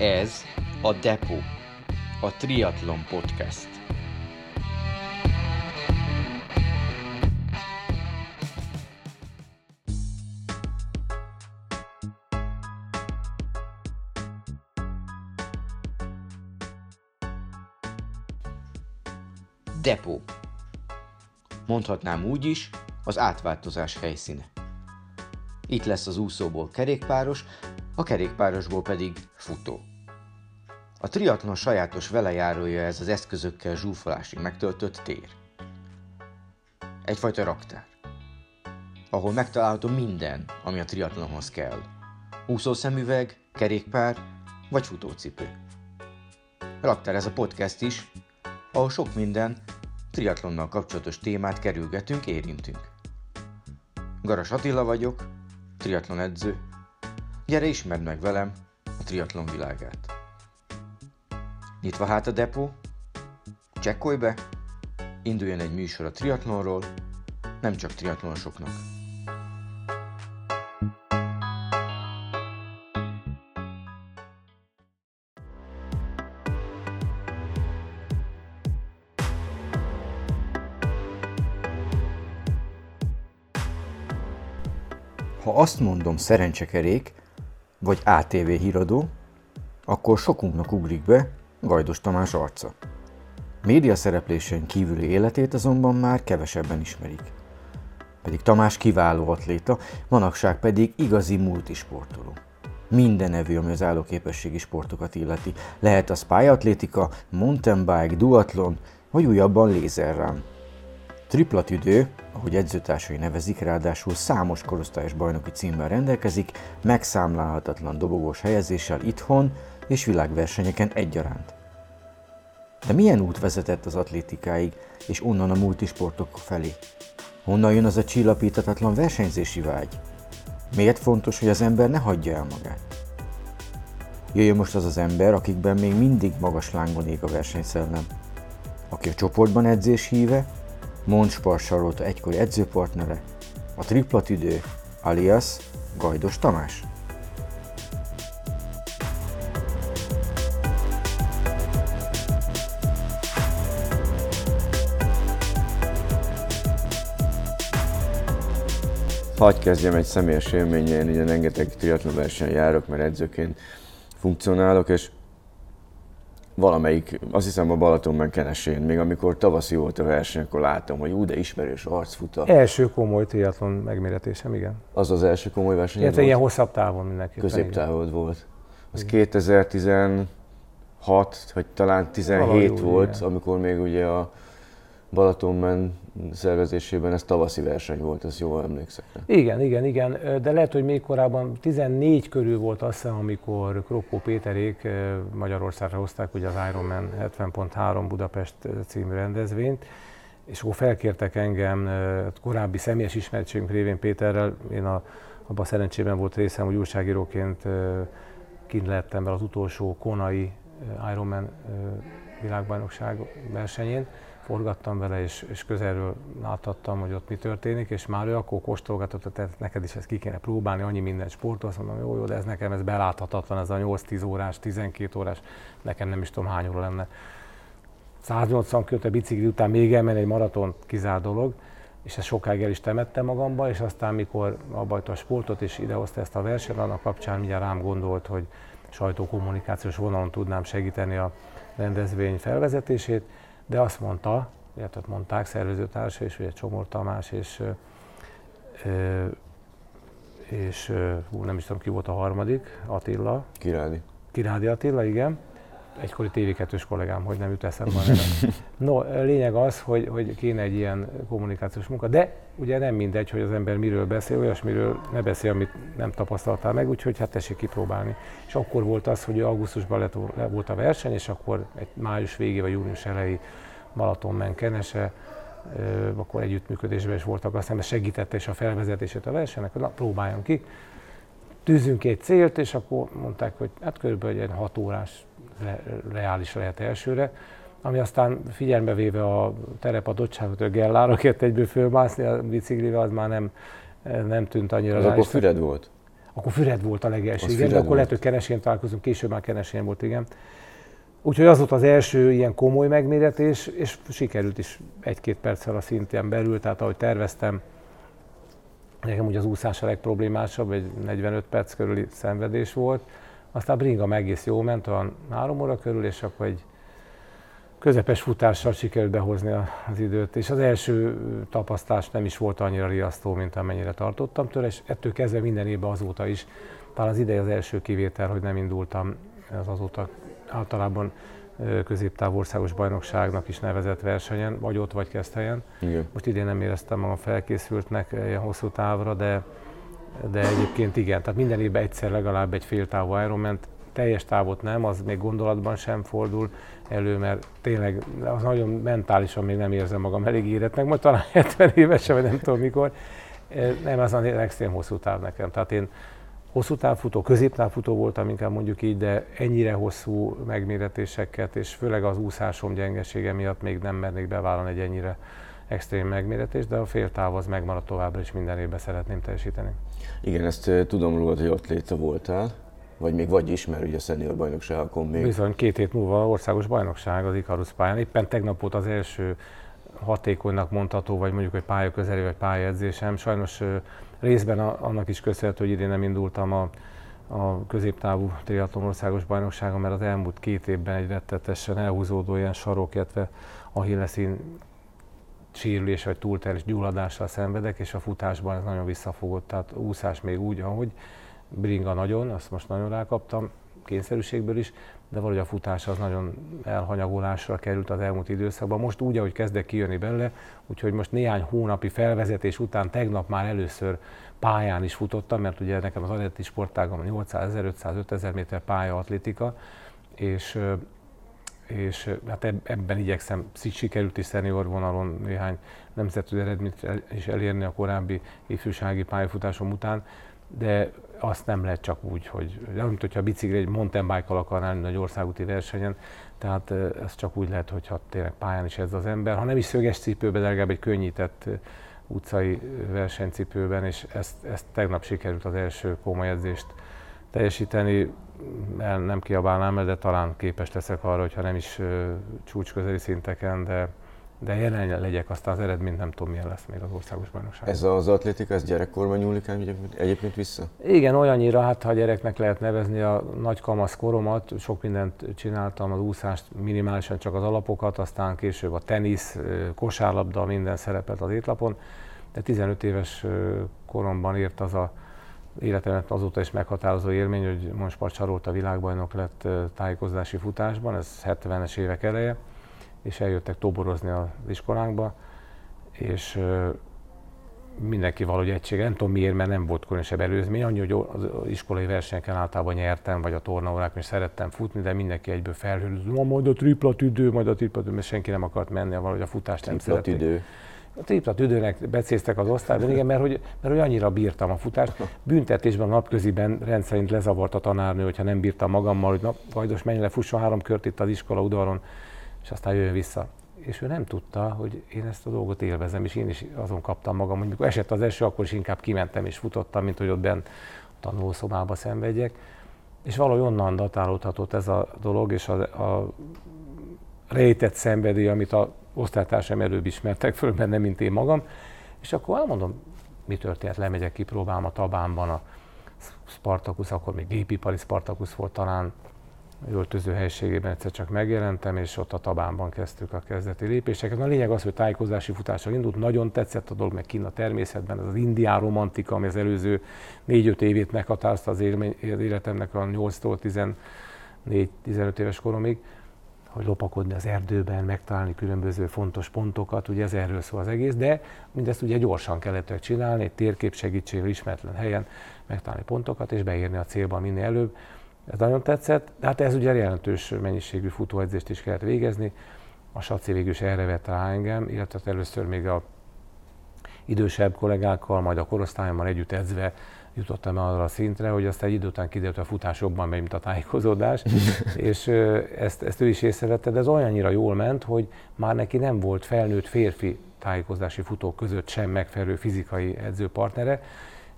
Ez a Depo, a Triathlon Podcast. Depó. Mondhatnám úgy is, az átváltozás helyszíne. Itt lesz az úszóból kerékpáros, a kerékpárosból pedig futó. A triatlon sajátos velejárója ez az eszközökkel zsúfolásig megtöltött tér. Egyfajta raktár, ahol megtalálható minden, ami a triatlonhoz kell. Úszószemüveg, kerékpár vagy futócipő. Raktár ez a podcast is, ahol sok minden triatlonnal kapcsolatos témát kerülgetünk, érintünk. Garas Attila vagyok, triatlon edző. Gyere ismerd meg velem a triatlon világát. Nyitva hát a depó, csekkolj be, induljon egy műsor a triatlonról, nem csak triatlonosoknak. Ha azt mondom szerencsekerék, vagy ATV híradó, akkor sokunknak ugrik be Gajdos Tamás arca. Média szereplésen kívüli életét azonban már kevesebben ismerik. Pedig Tamás kiváló atléta, manapság pedig igazi multisportoló. Minden nevű, ami az állóképességi sportokat illeti. Lehet az pályaatlétika, mountain bike, duatlon, vagy újabban lézerrám. Triplatüdő, ahogy edzőtársai nevezik, ráadásul számos korosztályos bajnoki címmel rendelkezik, megszámlálhatatlan dobogós helyezéssel itthon és világversenyeken egyaránt. De milyen út vezetett az atlétikáig, és onnan a multisportok felé? Honnan jön az a csillapítatatlan versenyzési vágy? Miért fontos, hogy az ember ne hagyja el magát? Jöjjön most az az ember, akikben még mindig magas lángon ég a versenyszellem. Aki a csoportban edzés híve, Mond Sparsarolta egykori edzőpartnere, a triplatüdő, alias Gajdos Tamás. Hagy kezdjem egy személyes élményen, ugye rengeteg triatlon versenyen járok, mert edzőként funkcionálok, és valamelyik, azt hiszem a Balatonban kenesén, még amikor tavaszi volt a verseny, akkor láttam, hogy úgy, de ismerős arcfut a... Első komoly triatlon megméretésem, igen. Az az első komoly verseny Illetve ilyen hosszabb távon mindenképpen. Középtávod volt. Az 2016, vagy talán 17 Valahogy volt, igen. amikor még ugye a Balatonban szervezésében ez tavaszi verseny volt, ezt jól emlékszek. Igen, igen, igen, de lehet, hogy még korábban 14 körül volt azt hiszem, amikor Kroppó Péterék Magyarországra hozták ugye az Ironman 70.3 Budapest című rendezvényt, és akkor felkértek engem eh, korábbi személyes ismertségünk révén Péterrel, én a, abban szerencsében volt részem, hogy újságíróként kint lettem az utolsó konai Ironman világbajnokság versenyén, forgattam vele, és, és közelről láthattam, hogy ott mi történik, és már ő akkor kóstolgatott, hogy te- neked is ezt ki kéne próbálni, annyi minden sport, azt mondom, jó, jó, de ez nekem ez beláthatatlan, ez a 8-10 órás, 12 órás, nekem nem is tudom hány óra lenne. 180 köte bicikli után még elmenni egy maraton kizár dolog, és ezt sokáig el is temettem magamba, és aztán mikor abba a sportot és idehozta ezt a versenyt, annak kapcsán mindjárt rám gondolt, hogy sajtókommunikációs vonalon tudnám segíteni a rendezvény felvezetését, de azt mondta, illetve mondták szervezőtársa és ugye Csomor Tamás és, és hú, nem is tudom ki volt a harmadik, Attila, Király. Kirádi Attila, igen, egykori TV2-s kollégám, hogy nem jut eszembe a neve. No, lényeg az, hogy, hogy kéne egy ilyen kommunikációs munka, de ugye nem mindegy, hogy az ember miről beszél, olyasmiről ne beszél, amit nem tapasztaltál meg, úgyhogy hát tessék kipróbálni. És akkor volt az, hogy augusztusban lett, le volt a verseny, és akkor egy május végé vagy június elejé Balatonmen Kenese, ö, akkor együttműködésben is voltak, aztán ez segítette is a felvezetését a versenynek, na, próbáljon ki. Tűzünk egy célt, és akkor mondták, hogy hát körülbelül egy 6 órás re- reális lehet elsőre, ami aztán figyelme véve a terepadottságot, hogy Gellára kellett egyből fölmászni a biciklivel, az már nem, nem tűnt annyira Az akkor. Füred volt? Akkor Füred volt a legelső, igen, de akkor lehet, hogy Kenesén találkozunk, később már Kenesén volt, igen. Úgyhogy az volt az első ilyen komoly megméretés, és sikerült is egy-két perccel a szintén belül, tehát ahogy terveztem, nekem ugye az úszás a legproblémásabb, egy 45 perc körüli szenvedés volt. Aztán bringa egész jó ment, olyan három óra körül, és akkor egy közepes futással sikerült behozni az időt, és az első tapasztás nem is volt annyira riasztó, mint amennyire tartottam tőle, és ettől kezdve minden évben azóta is, talán az ideje az első kivétel, hogy nem indultam az azóta általában középtáv országos bajnokságnak is nevezett versenyen, vagy ott, vagy Keszthelyen. Igen. Most idén nem éreztem magam felkészültnek ilyen hosszú távra, de, de egyébként igen, tehát minden évben egyszer legalább egy fél távú Ironman, teljes távot nem, az még gondolatban sem fordul elő, mert tényleg az nagyon mentálisan még nem érzem magam elég éretnek, majd talán 70 évesen, vagy nem tudom mikor. Nem, az az extrém hosszú táv nekem. Tehát én hosszú távfutó, középtávfutó voltam, inkább mondjuk így, de ennyire hosszú megméretéseket, és főleg az úszásom gyengesége miatt még nem mernék bevállalni egy ennyire extrém megméretés, de a féltáv az megmaradt továbbra, és minden évben szeretném teljesíteni. Igen, ezt tudom rólad, hogy ott léte voltál, vagy még vagy is, mert ugye a senior bajnokságokon még... Bizony, két hét múlva országos bajnokság az Icarus pályán. Éppen tegnap volt az első hatékonynak mondható, vagy mondjuk egy pályaközeli, vagy pályaedzésem. Sajnos részben annak is köszönhető, hogy idén nem indultam a, a középtávú triatlon országos bajnokságon, mert az elmúlt két évben egy rettetesen elhúzódó ilyen sarok, illetve a hilleszín sérülés vagy túlterés gyulladással szenvedek, és a futásban ez nagyon visszafogott, tehát úszás még úgy, ahogy bringa nagyon, azt most nagyon rákaptam, kényszerűségből is, de valahogy a futás az nagyon elhanyagolásra került az elmúlt időszakban. Most úgy, ahogy kezdek kijönni belőle, úgyhogy most néhány hónapi felvezetés után tegnap már először pályán is futottam, mert ugye nekem az adeti sportágom 800, 1500, 5000 méter pályaatlétika, és és hát ebben igyekszem, sikerült is szenior vonalon néhány nemzetközi eredményt is elérni a korábbi ifjúsági pályafutásom után, de azt nem lehet csak úgy, hogy nem mint hogyha a bicikli egy mountain bike-kal akarnál egy országúti versenyen, tehát ez csak úgy lehet, hogyha tényleg pályán is ez az ember, ha nem is szöges cipőben, de legalább egy könnyített utcai versenycipőben, és ezt, ezt tegnap sikerült az első komoly edzést teljesíteni, el nem kiabálnám de talán képes leszek arra, hogyha nem is csúcsközeli szinteken, de de jelen legyek, aztán az eredmény nem tudom milyen lesz még az országos bajnokság. Ez az atlétika, ez gyerekkorban nyúlik egyébként vissza? Igen, olyannyira, hát ha gyereknek lehet nevezni a nagy kamasz koromat, sok mindent csináltam, az úszást minimálisan csak az alapokat, aztán később a tenisz, kosárlabda, minden szerepelt az étlapon, de 15 éves koromban ért az a életemet azóta is meghatározó élmény, hogy Monspart Csarolt világbajnok lett tájékozási futásban, ez 70-es évek eleje és eljöttek toborozni az iskolánkba, és mindenki valahogy egysége, nem tudom miért, mert nem volt különösebb előzmény, annyi, hogy az iskolai versenyeken általában nyertem, vagy a tornaórákon is szerettem futni, de mindenki egyből felhőzött, ma majd a tripla tüdő, majd a tripla tüdő, mert senki nem akart menni, valahogy a futást nem szerették. Idő. A tripla tüdőnek becéztek az osztályban, igen, mert hogy, mert hogy annyira bírtam a futást. Büntetésben a napköziben rendszerint lezavart a tanárnő, hogyha nem bírtam magammal, hogy na, Gajdos, menj le, fusson három kört itt az iskola udvaron és aztán jöjjön vissza. És ő nem tudta, hogy én ezt a dolgot élvezem, és én is azon kaptam magam, hogy mikor esett az eső, akkor is inkább kimentem és futottam, mint hogy ott bent a tanulószobába szenvedjek. És valahogy onnan datálódhatott ez a dolog, és a, a rejtett szenvedély, amit a osztálytársam előbb ismertek föl benne, mint én magam. És akkor elmondom, mi történt, lemegyek, kipróbálom a Tabánban a Spartacus, akkor még gépipari Spartacus volt talán, öltöző helységében egyszer csak megjelentem, és ott a Tabánban kezdtük a kezdeti lépéseket. A lényeg az, hogy tájékozási futással indult, nagyon tetszett a dolog, meg kint a természetben, ez az indián romantika, ami az előző 4-5 évét meghatározta az életemnek a 8-tól 14-15 éves koromig, hogy lopakodni az erdőben, megtalálni különböző fontos pontokat, ugye ez erről szól az egész, de mindezt ugye gyorsan kellett csinálni, egy térkép segítségével ismeretlen helyen megtalálni pontokat, és beírni a célba minél előbb. Ez nagyon tetszett, de hát ez ugye jelentős mennyiségű futóedzést is kellett végezni. A Saci végül is erre vett rá engem, illetve hát először még a idősebb kollégákkal, majd a korosztályommal együtt edzve jutottam arra a szintre, hogy aztán egy idő után kiderült, a futás jobban megy, mint a tájékozódás, és ezt, ezt ő is észrevette, de ez olyannyira jól ment, hogy már neki nem volt felnőtt férfi tájékozási futók között sem megfelelő fizikai edzőpartnere,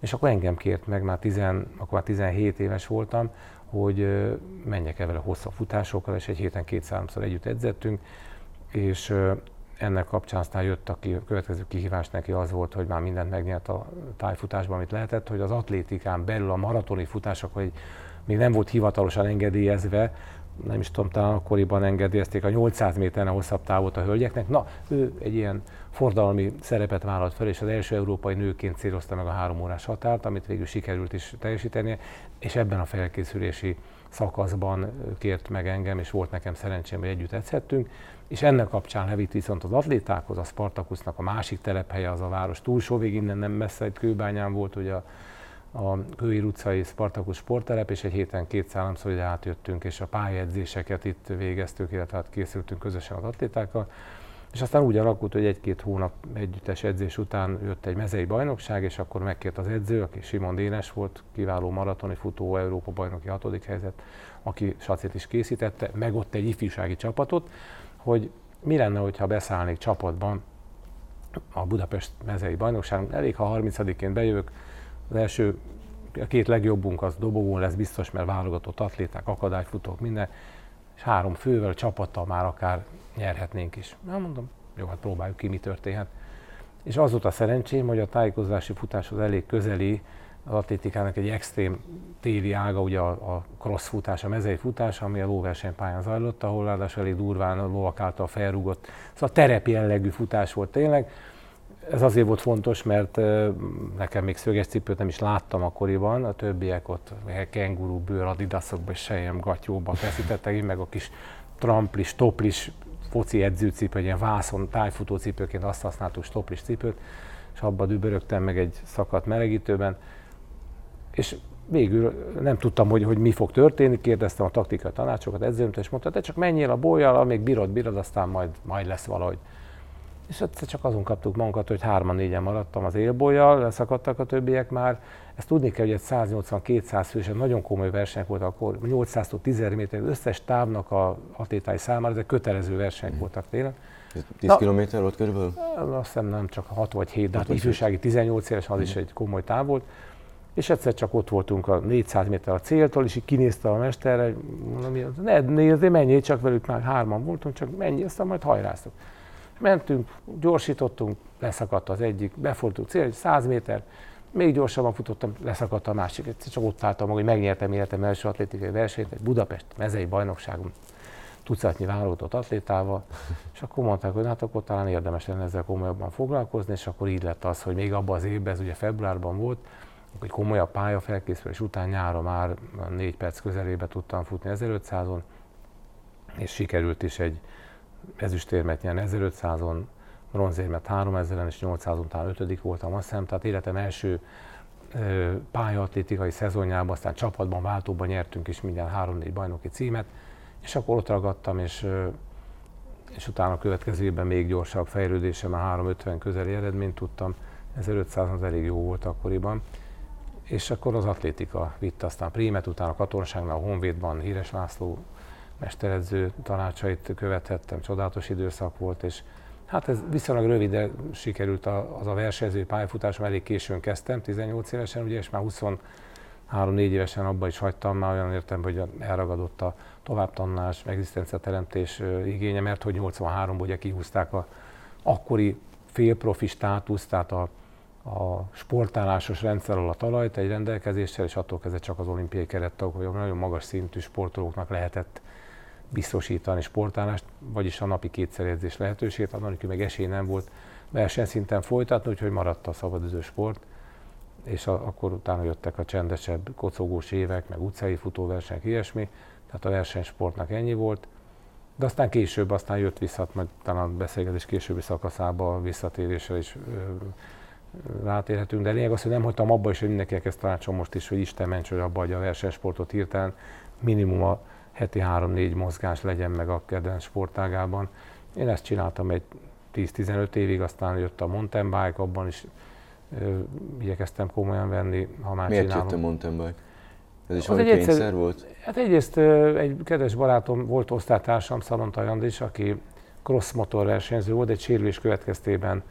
és akkor engem kért meg, már, 10, akkor már 17 éves voltam, hogy menjek el vele hosszabb futásokkal, és egy héten két-háromszor együtt edzettünk, és ennek kapcsán aztán jött a következő kihívás neki az volt, hogy már mindent megnyert a tájfutásban, amit lehetett, hogy az atlétikán belül a maratoni futások, hogy még nem volt hivatalosan engedélyezve, nem is tudom, talán akkoriban engedélyezték a 800 méteren a hosszabb távot a hölgyeknek. Na, ő egy ilyen fordalmi szerepet vállalt fel, és az első európai nőként célozta meg a három órás határt, amit végül sikerült is teljesítenie, és ebben a felkészülési szakaszban kért meg engem, és volt nekem szerencsém, hogy együtt edzhettünk, és ennek kapcsán levitt viszont az atlétákhoz, a Spartakusznak a másik telephelye az a város túlsó végig, innen nem messze, egy kőbányán volt ugye a, a Kőír utcai Spartakusz sporttelep, és egy héten két-háromszor ide átjöttünk, és a pályedzéseket itt végeztük, illetve hát készültünk közösen az atlétákkal. És aztán úgy alakult, hogy egy-két hónap együttes edzés után jött egy mezei bajnokság, és akkor megkért az edző, aki Simon Dénes volt, kiváló maratoni futó, Európa bajnoki hatodik helyzet, aki sacét is készítette, meg ott egy ifjúsági csapatot, hogy mi lenne, hogyha beszállnék csapatban a Budapest mezei bajnokság. Elég, ha 30-én bejövök, az első, a két legjobbunk az dobogón lesz biztos, mert válogatott atléták, akadályfutók, minden, és három fővel, csapattal már akár nyerhetnénk is. Na mondom, jó, hát próbáljuk ki, mi történhet. És az volt a szerencsém, hogy a tájékozási futáshoz elég közeli az atlétikának egy extrém téli ága, ugye a, a cross futás, a mezei futás, ami a lóversenypályán zajlott, ahol ráadásul elég durván a lovak által felrúgott. Szóval terep jellegű futás volt tényleg. Ez azért volt fontos, mert nekem még szöges cipőt nem is láttam akkoriban, a többiek ott kenguru bőr, adidaszokba és sejem gatyóba feszítettek, meg a kis tramplis, toplis foci edzőcipő, egy ilyen vászon tájfutó cipőként azt használtuk, stoplis cipőt, és abba dübörögtem meg egy szakadt melegítőben, és végül nem tudtam, hogy, hogy mi fog történni, kérdeztem a taktikai tanácsokat, edzőmtől, és mondta, te csak menjél a bolyjal, amíg bírod, bírod, aztán majd, majd lesz valahogy. És ott csak azon kaptuk magunkat, hogy hárman, négyen maradtam az élbolyjal, leszakadtak a többiek már. Ezt tudni kell, hogy egy 180-200 fős, nagyon komoly versenyek volt akkor, 800 10 méter, az összes távnak a atlétái számára, ezek kötelező versenyek mm. voltak tényleg. 10 km volt körülbelül? Azt hiszem nem csak 6 vagy 7, de hát ifjúsági 18 éves az mm. is egy komoly táv volt. És egyszer csak ott voltunk a 400 méter a céltól, és így kinézte a mesterre, mondom, ne nézzé, menjél csak velük, már hárman voltunk, csak menjél, aztán majd hajráztuk. Mentünk, gyorsítottunk, leszakadt az egyik, befordult cél, 100 méter, még gyorsabban futottam, leszakadt a másik. Egyszer csak ott álltam, hogy megnyertem életem első atlétikai versenyt, egy Budapest mezei bajnokságon tucatnyi válogatott atlétával, és akkor mondták, hogy hát akkor talán érdemes lenne ezzel komolyabban foglalkozni, és akkor így lett az, hogy még abban az évben, ez ugye februárban volt, egy komolyabb pályafelkészülés után nyára már négy perc közelébe tudtam futni 1500-on, és sikerült is egy ezüstérmet nyerni 1500-on, bronzérmet 3000-en, és 800-on talán ötödik voltam, azt hiszem, tehát életem első pályaatlétikai szezonjában, aztán csapatban, váltóban nyertünk is minden 3-4 bajnoki címet, és akkor ott ragadtam, és, és utána a következő évben még gyorsabb fejlődésem, már 350 közeli eredményt tudtam, 1500 az elég jó volt akkoriban, és akkor az atlétika vitt aztán prímet, utána a katonságnál, a Honvédban Híres László mesteredző tanácsait követhettem, csodálatos időszak volt, és hát ez viszonylag rövide sikerült az a versenyző pályafutásom, elég későn kezdtem, 18 évesen, ugye, és már 23-4 évesen abba is hagytam, már olyan értem, hogy elragadott a továbbtanulás, teremtés igénye, mert hogy 83-ban ugye kihúzták a akkori félprofi státuszt, tehát a a sportállásos rendszer alatt talajt egy rendelkezéssel, és attól kezdve csak az olimpiai kerettagok, vagy nagyon magas szintű sportolóknak lehetett biztosítani sportállást, vagyis a napi kétszer edzés lehetőséget, annak meg esély nem volt versenyszinten folytatni, úgyhogy maradt a szabadüző sport, és a, akkor utána jöttek a csendesebb, kocogós évek, meg utcai futóversenyek, ilyesmi, tehát a versenysportnak ennyi volt. De aztán később, aztán jött vissza, majd talán a beszélgetés későbbi szakaszába a visszatérésre is rátérhetünk, de lényeg az, hogy nem hagytam abba is, hogy mindenkinek ezt tanácsom most is, hogy Isten ments, hogy abba adja a versenysportot hirtelen, minimum a heti 3-4 mozgás legyen meg a kedvenc sportágában. Én ezt csináltam egy 10-15 évig, aztán jött a mountain bike, abban is ö, igyekeztem komolyan venni, ha már Miért csinálom. jött a mountain bike? Ez is valami kényszer egyszer, volt? Hát egyrészt egy kedves barátom volt osztálytársam, Szalonta Jandis, aki cross motor versenyző volt, egy sérülés következtében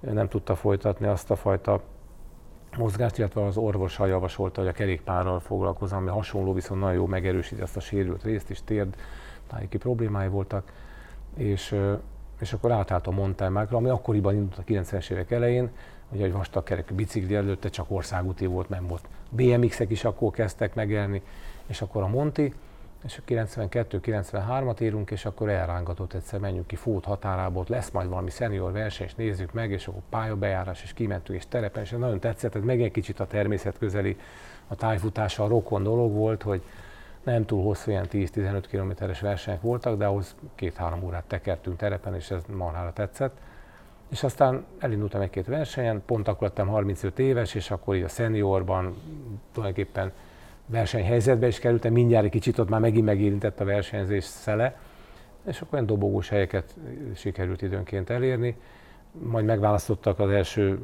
nem tudta folytatni azt a fajta mozgást, illetve az orvosa javasolta, hogy a kerékpárral foglalkozom, ami hasonló, viszont nagyon jó megerősíti ezt a sérült részt is, térd tájéki problémái voltak, és, és akkor átállt a mountain ami akkoriban indult a 90-es évek elején, ugye egy vastag kerekű bicikli előtte csak országúti volt, nem volt. BMX-ek is akkor kezdtek megjelni, és akkor a Monti, és a 92-93-at írunk, és akkor elrángatott egyszer, menjünk ki Fót határából, lesz majd valami szenior verseny, és nézzük meg, és akkor pályabejárás, és kimentünk, és terepen, és nagyon tetszett, ez meg egy kicsit a természet közeli, a tájfutása a rokon dolog volt, hogy nem túl hosszú, ilyen 10-15 kilométeres versenyek voltak, de ahhoz két-három órát tekertünk terepen, és ez marhára tetszett. És aztán elindultam egy-két versenyen, pont akkor lettem 35 éves, és akkor így a seniorban tulajdonképpen versenyhelyzetbe is kerültem, mindjárt egy kicsit ott már megint megérintett a versenyzés szele, és akkor olyan dobogós helyeket sikerült időnként elérni. Majd megválasztottak az első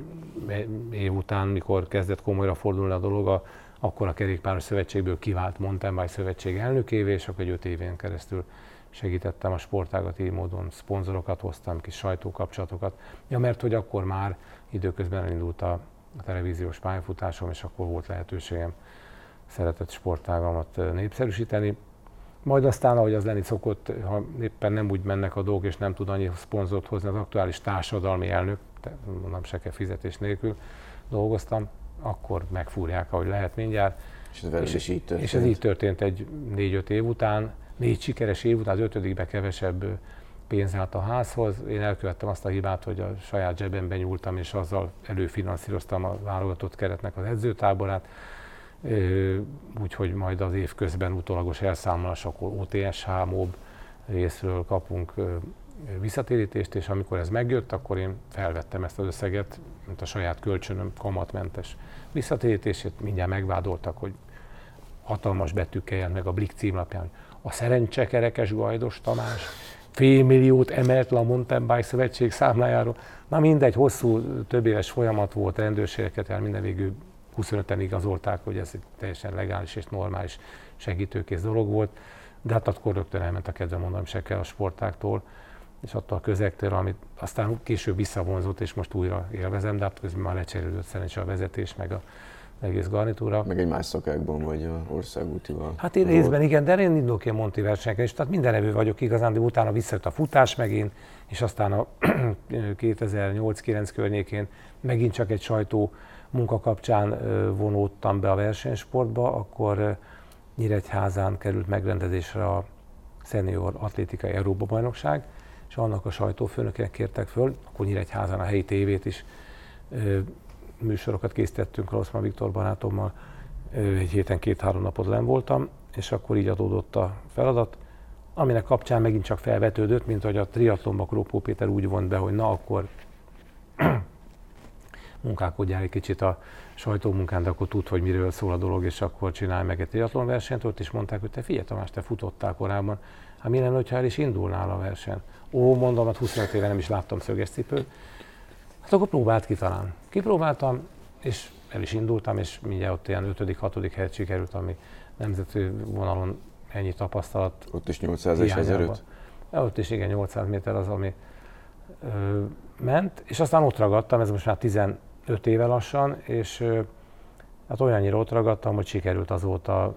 év után, mikor kezdett komolyra fordulni a dolog, a, akkor a kerékpáros szövetségből kivált Mountain Bike szövetség elnökévé, és akkor egy öt évén keresztül segítettem a sportágat így módon, szponzorokat hoztam, kis sajtókapcsolatokat. Ja, mert hogy akkor már időközben elindult a, a televíziós pályafutásom, és akkor volt lehetőségem szeretett sportágamat népszerűsíteni. Majd aztán, ahogy az lenni szokott, ha éppen nem úgy mennek a dolgok, és nem tud annyi szponzort hozni az aktuális társadalmi elnök, mondom, se kell fizetés nélkül dolgoztam, akkor megfúrják, ahogy lehet mindjárt. És ez, és, is így történt. és ez így történt egy négy-öt év után, négy sikeres év után, az ötödikbe kevesebb pénz állt a házhoz. Én elkövettem azt a hibát, hogy a saját zsebemben nyúltam, és azzal előfinanszíroztam a válogatott keretnek az edzőtáborát úgyhogy majd az év közben utólagos elszámolás, akkor OTSH, MOB részről kapunk visszatérítést, és amikor ez megjött, akkor én felvettem ezt az összeget, mint a saját kölcsönöm kamatmentes visszatérítését, mindjárt megvádoltak, hogy hatalmas betűkkel jelent meg a Blik címlapján. A szerencsekerekes Gajdos Tamás félmilliót emelt le a Mountain Bike Szövetség számlájáról. Na mindegy, hosszú, több éves folyamat volt, rendőrségeket el minden végül 25-en igazolták, hogy ez egy teljesen legális és normális segítőkész dolog volt, de hát akkor rögtön elment a kedve mondanom se kell a sportáktól, és attól a közegtől, amit aztán később visszavonzott, és most újra élvezem, de hát közben már lecserélődött szerencsé a vezetés, meg a egész garnitúra. Meg egy más szakákban vagy a országútival. Hát én részben igen, de én indulok ilyen Monti versenyeken, és tehát minden evő vagyok igazán, de utána visszajött a futás megint, és aztán a 2008-9 környékén megint csak egy sajtó munka kapcsán vonódtam be a versenysportba, akkor Nyíregyházán került megrendezésre a Senior Atlétikai Európa Bajnokság, és annak a sajtófőnökének kértek föl, akkor Nyíregyházán a helyi tévét is műsorokat készítettünk Rosszman Viktor barátommal, egy héten két-három napot len voltam, és akkor így adódott a feladat, aminek kapcsán megint csak felvetődött, mint hogy a triatlonba Krópó Péter úgy vont be, hogy na akkor munkálkodjál egy kicsit a sajtómunkán, de akkor tud, hogy miről szól a dolog, és akkor csinálj meg egy triatlon versenyt. Ott is mondták, hogy te figyelj Tamás, te futottál korábban, hát mi lenne, ha el is indulnál a verseny? Ó, mondom, hát 25 éve nem is láttam szöges cipőt. Hát akkor próbált ki talán. Kipróbáltam, és el is indultam, és mindjárt ott ilyen 5.-6. helyet sikerült, ami nemzeti vonalon ennyi tapasztalat. Ott is 800 és 1005? Ott is igen, 800 méter az, ami ö, ment, és aztán ott ragadtam, ez most már 15 éve lassan, és hát olyannyira ott ragadtam, hogy sikerült azóta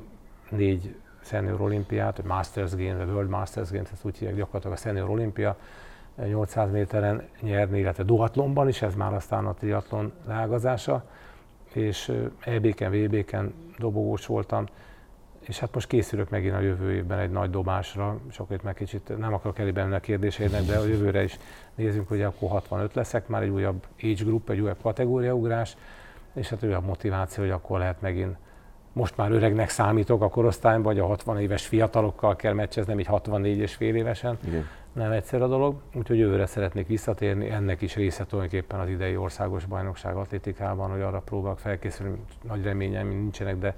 négy Senior olimpiát, vagy Masters Game, vagy World Masters Games, ezt úgy hívják gyakorlatilag a Senior Olimpia, 800 méteren nyerni, illetve duatlonban is, ez már aztán a triatlon leágazása, és EB-ken, VB-ken dobogós voltam, és hát most készülök megint a jövő évben egy nagy dobásra, sok itt meg kicsit nem akarok elében a kérdésének, de a jövőre is nézzünk, hogy akkor 65 leszek, már egy újabb age group, egy újabb kategóriaugrás, és hát újabb motiváció, hogy akkor lehet megint most már öregnek számítok a korosztályban, vagy a 60 éves fiatalokkal kell meccsezni, nem így 64 és fél évesen. Igen. Nem egyszer a dolog, úgyhogy jövőre szeretnék visszatérni. Ennek is része tulajdonképpen az idei országos bajnokság atlétikában, hogy arra próbálok felkészülni. Nagy reményeim nincsenek, de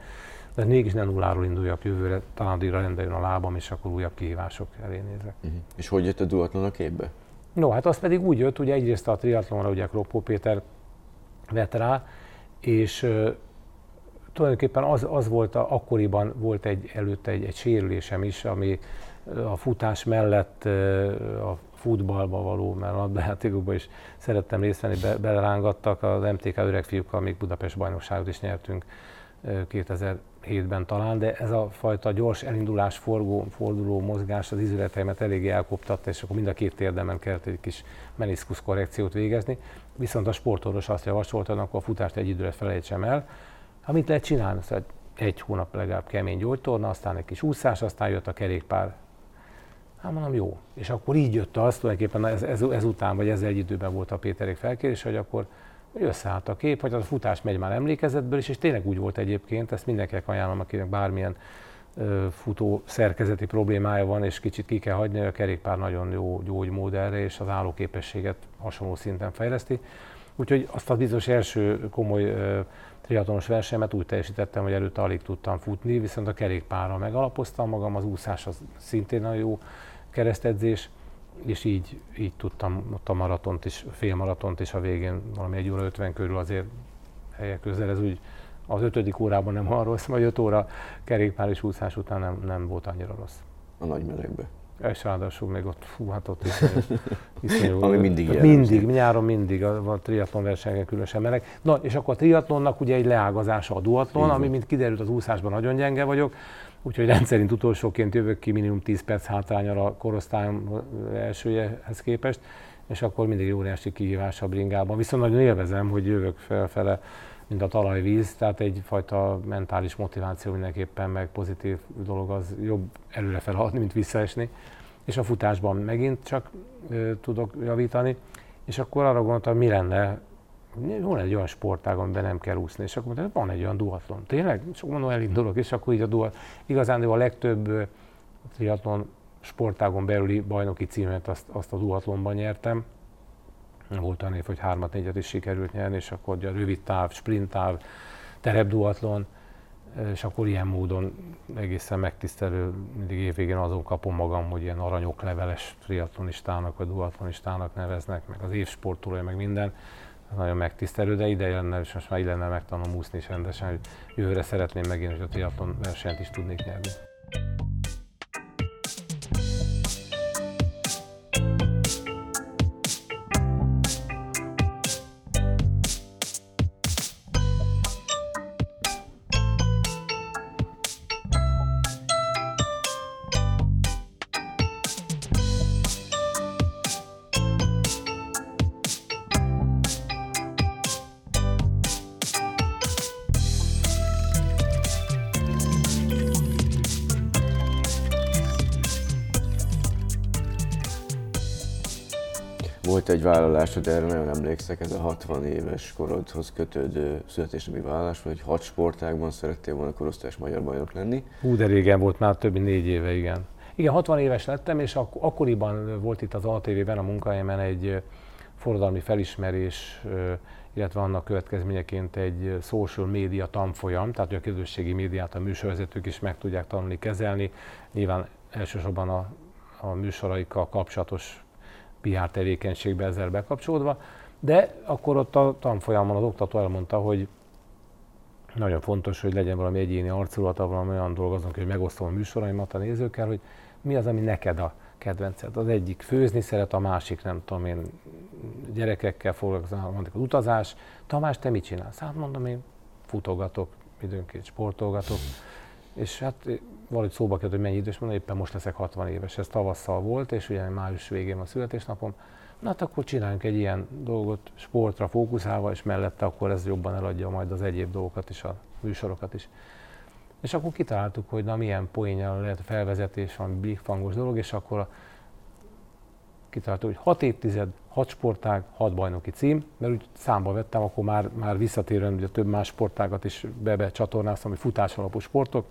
de mégis nem nulláról induljak jövőre, talán addigra rendeljön a lábam, és akkor újabb kihívások elé nézek. Uh-huh. És hogy jött a duatlon a képbe? No, hát az pedig úgy jött, ugye egyrészt a triatlonra ugye Kropó Péter vett rá, és uh, tulajdonképpen az, az volt, a, akkoriban volt egy, előtte egy, egy sérülésem is, ami a futás mellett a futballba való, mert labdajátékokban is szerettem részt venni, be, belerángattak az MTK öreg fiúkkal, még Budapest bajnokságot is nyertünk 2007-ben talán, de ez a fajta gyors elindulás, forgó, forduló mozgás az izületeimet eléggé elkoptatta, és akkor mind a két térdemen kellett egy kis meniszkusz korrekciót végezni. Viszont a sportorvos azt javasolta, hogy akkor a futást egy időre felejtsem el. Amit lehet csinálni, szóval egy hónap legalább kemény gyógytorna, aztán egy kis úszás, aztán jött a kerékpár. Hát mondom, jó. És akkor így jött az, tulajdonképpen ez, ez, ezután, vagy ezzel egy időben volt a Péterék felkérés, hogy akkor hogy összeállt a kép, hogy az a futás megy már emlékezetből is, és tényleg úgy volt egyébként, ezt mindenkinek ajánlom, akinek bármilyen futó szerkezeti problémája van, és kicsit ki kell hagyni, a kerékpár nagyon jó gyógymód erre, és az állóképességet hasonló szinten fejleszti. Úgyhogy azt a bizonyos első komoly ö, triatonos versenyemet úgy teljesítettem, hogy előtte alig tudtam futni, viszont a kerékpárral megalapoztam magam, az úszás az szintén nagyon jó keresztedzés, és így, így tudtam ott a maratont is, félmaratont is a végén valami egy óra 50 körül azért helyek közel, ez úgy az ötödik órában nem olyan rossz, vagy öt óra kerékpár és úszás után nem, nem volt annyira rossz. A nagy melegbe. És ráadásul még ott, fú, hát ott iszonyú, iszonyú Ami mindig jellemző. Mindig, nyáron mindig, a, a triatlon versenyen különösen meleg. Na, és akkor a triatlonnak ugye egy leágazása a duatlon, Igen. ami, mint kiderült, az úszásban nagyon gyenge vagyok, úgyhogy rendszerint utolsóként jövök ki minimum 10 perc hátrányal a korosztályom elsőjehez képest, és akkor mindig óriási kihívás a bringában. Viszont nagyon élvezem, hogy jövök felfele, mint a talajvíz, tehát egyfajta mentális motiváció mindenképpen, meg pozitív dolog az jobb előre felhaladni, mint visszaesni. És a futásban megint csak ö, tudok javítani, és akkor arra gondoltam, mi lenne, van egy olyan sportág, amiben nem kell úszni, és akkor mondtam, van egy olyan duatlon. Tényleg? És akkor mondom, elindulok, és akkor így a duat. Igazán a legtöbb triatlon sportágon belüli bajnoki címet azt, azt a duatlonban nyertem. Volt olyan év, hogy hármat, négyet is sikerült nyerni, és akkor a rövid táv, sprint táv, terepduatlon, és akkor ilyen módon egészen megtisztelő, mindig évvégén azon kapom magam, hogy ilyen aranyokleveles triatlonistának vagy duatlonistának neveznek, meg az évsportolója, meg minden nagyon megtisztelő, de ideje lenne, és most már ide lenne megtanulom úszni is rendesen, hogy jövőre szeretném megint, hogy a triatlon versenyt is tudnék nyerni. Vállalásod, erre nagyon emlékszek, ez a 60 éves korodhoz kötődő születésnapi vállalás, hogy hat sportágban szerettél volna korosztályos magyar bajnok lenni. Hú, de régen volt, már több mint négy éve, igen. Igen, 60 éves lettem, és ak- akkoriban volt itt az ATV-ben a munkahelyemen egy forradalmi felismerés, illetve annak következményeként egy social média tanfolyam, tehát hogy a közösségi médiát a műsorvezetők is meg tudják tanulni, kezelni. Nyilván elsősorban a, a műsoraikkal kapcsolatos PR tevékenységbe ezzel bekapcsolódva, de akkor ott a tanfolyamon az oktató elmondta, hogy nagyon fontos, hogy legyen valami egyéni arculata, valami olyan dolgozunk, hogy megosztom a műsoraimat a nézőkkel, hogy mi az, ami neked a kedvenced. Az egyik főzni szeret, a másik nem tudom én, gyerekekkel foglalkozom, mondjuk az utazás. Tamás, te mit csinálsz? Hát mondom, én futogatok, időnként sportolgatok. És hát valahogy szóba került, hogy mennyi idős, mondom, éppen most leszek 60 éves, ez tavasszal volt, és ugye május végén a születésnapom. Na hát akkor csináljunk egy ilyen dolgot sportra fókuszálva, és mellette akkor ez jobban eladja majd az egyéb dolgokat is, a műsorokat is. És akkor kitaláltuk, hogy na milyen poénnyal lehet a felvezetés, van bigfangos dolog, és akkor a, kitaláltuk, hogy hat évtized, hat sportág, hat bajnoki cím, mert úgy számba vettem, akkor már, már visszatérően ugye több más sportágat is bebe csatornáztam, hogy futás alapú sportok,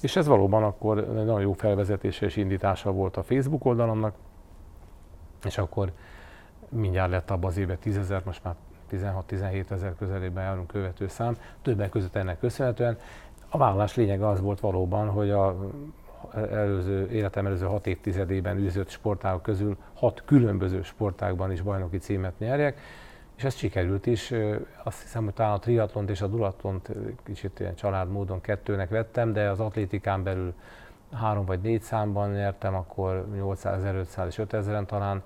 és ez valóban akkor egy nagyon jó felvezetése és indítása volt a Facebook oldalomnak, és akkor mindjárt lett abban az évben 10 ezer, most már 16-17 ezer közelében járunk követő szám, többek között ennek köszönhetően. A vállalás lényege az volt valóban, hogy a előző, életem előző hat évtizedében űzött sportágok közül hat különböző sportágban is bajnoki címet nyerjek, és ez sikerült is. Azt hiszem, hogy talán a triatlont és a dulatlont kicsit ilyen családmódon kettőnek vettem, de az atlétikán belül három vagy négy számban nyertem, akkor 800, 1500 és 5000-en talán.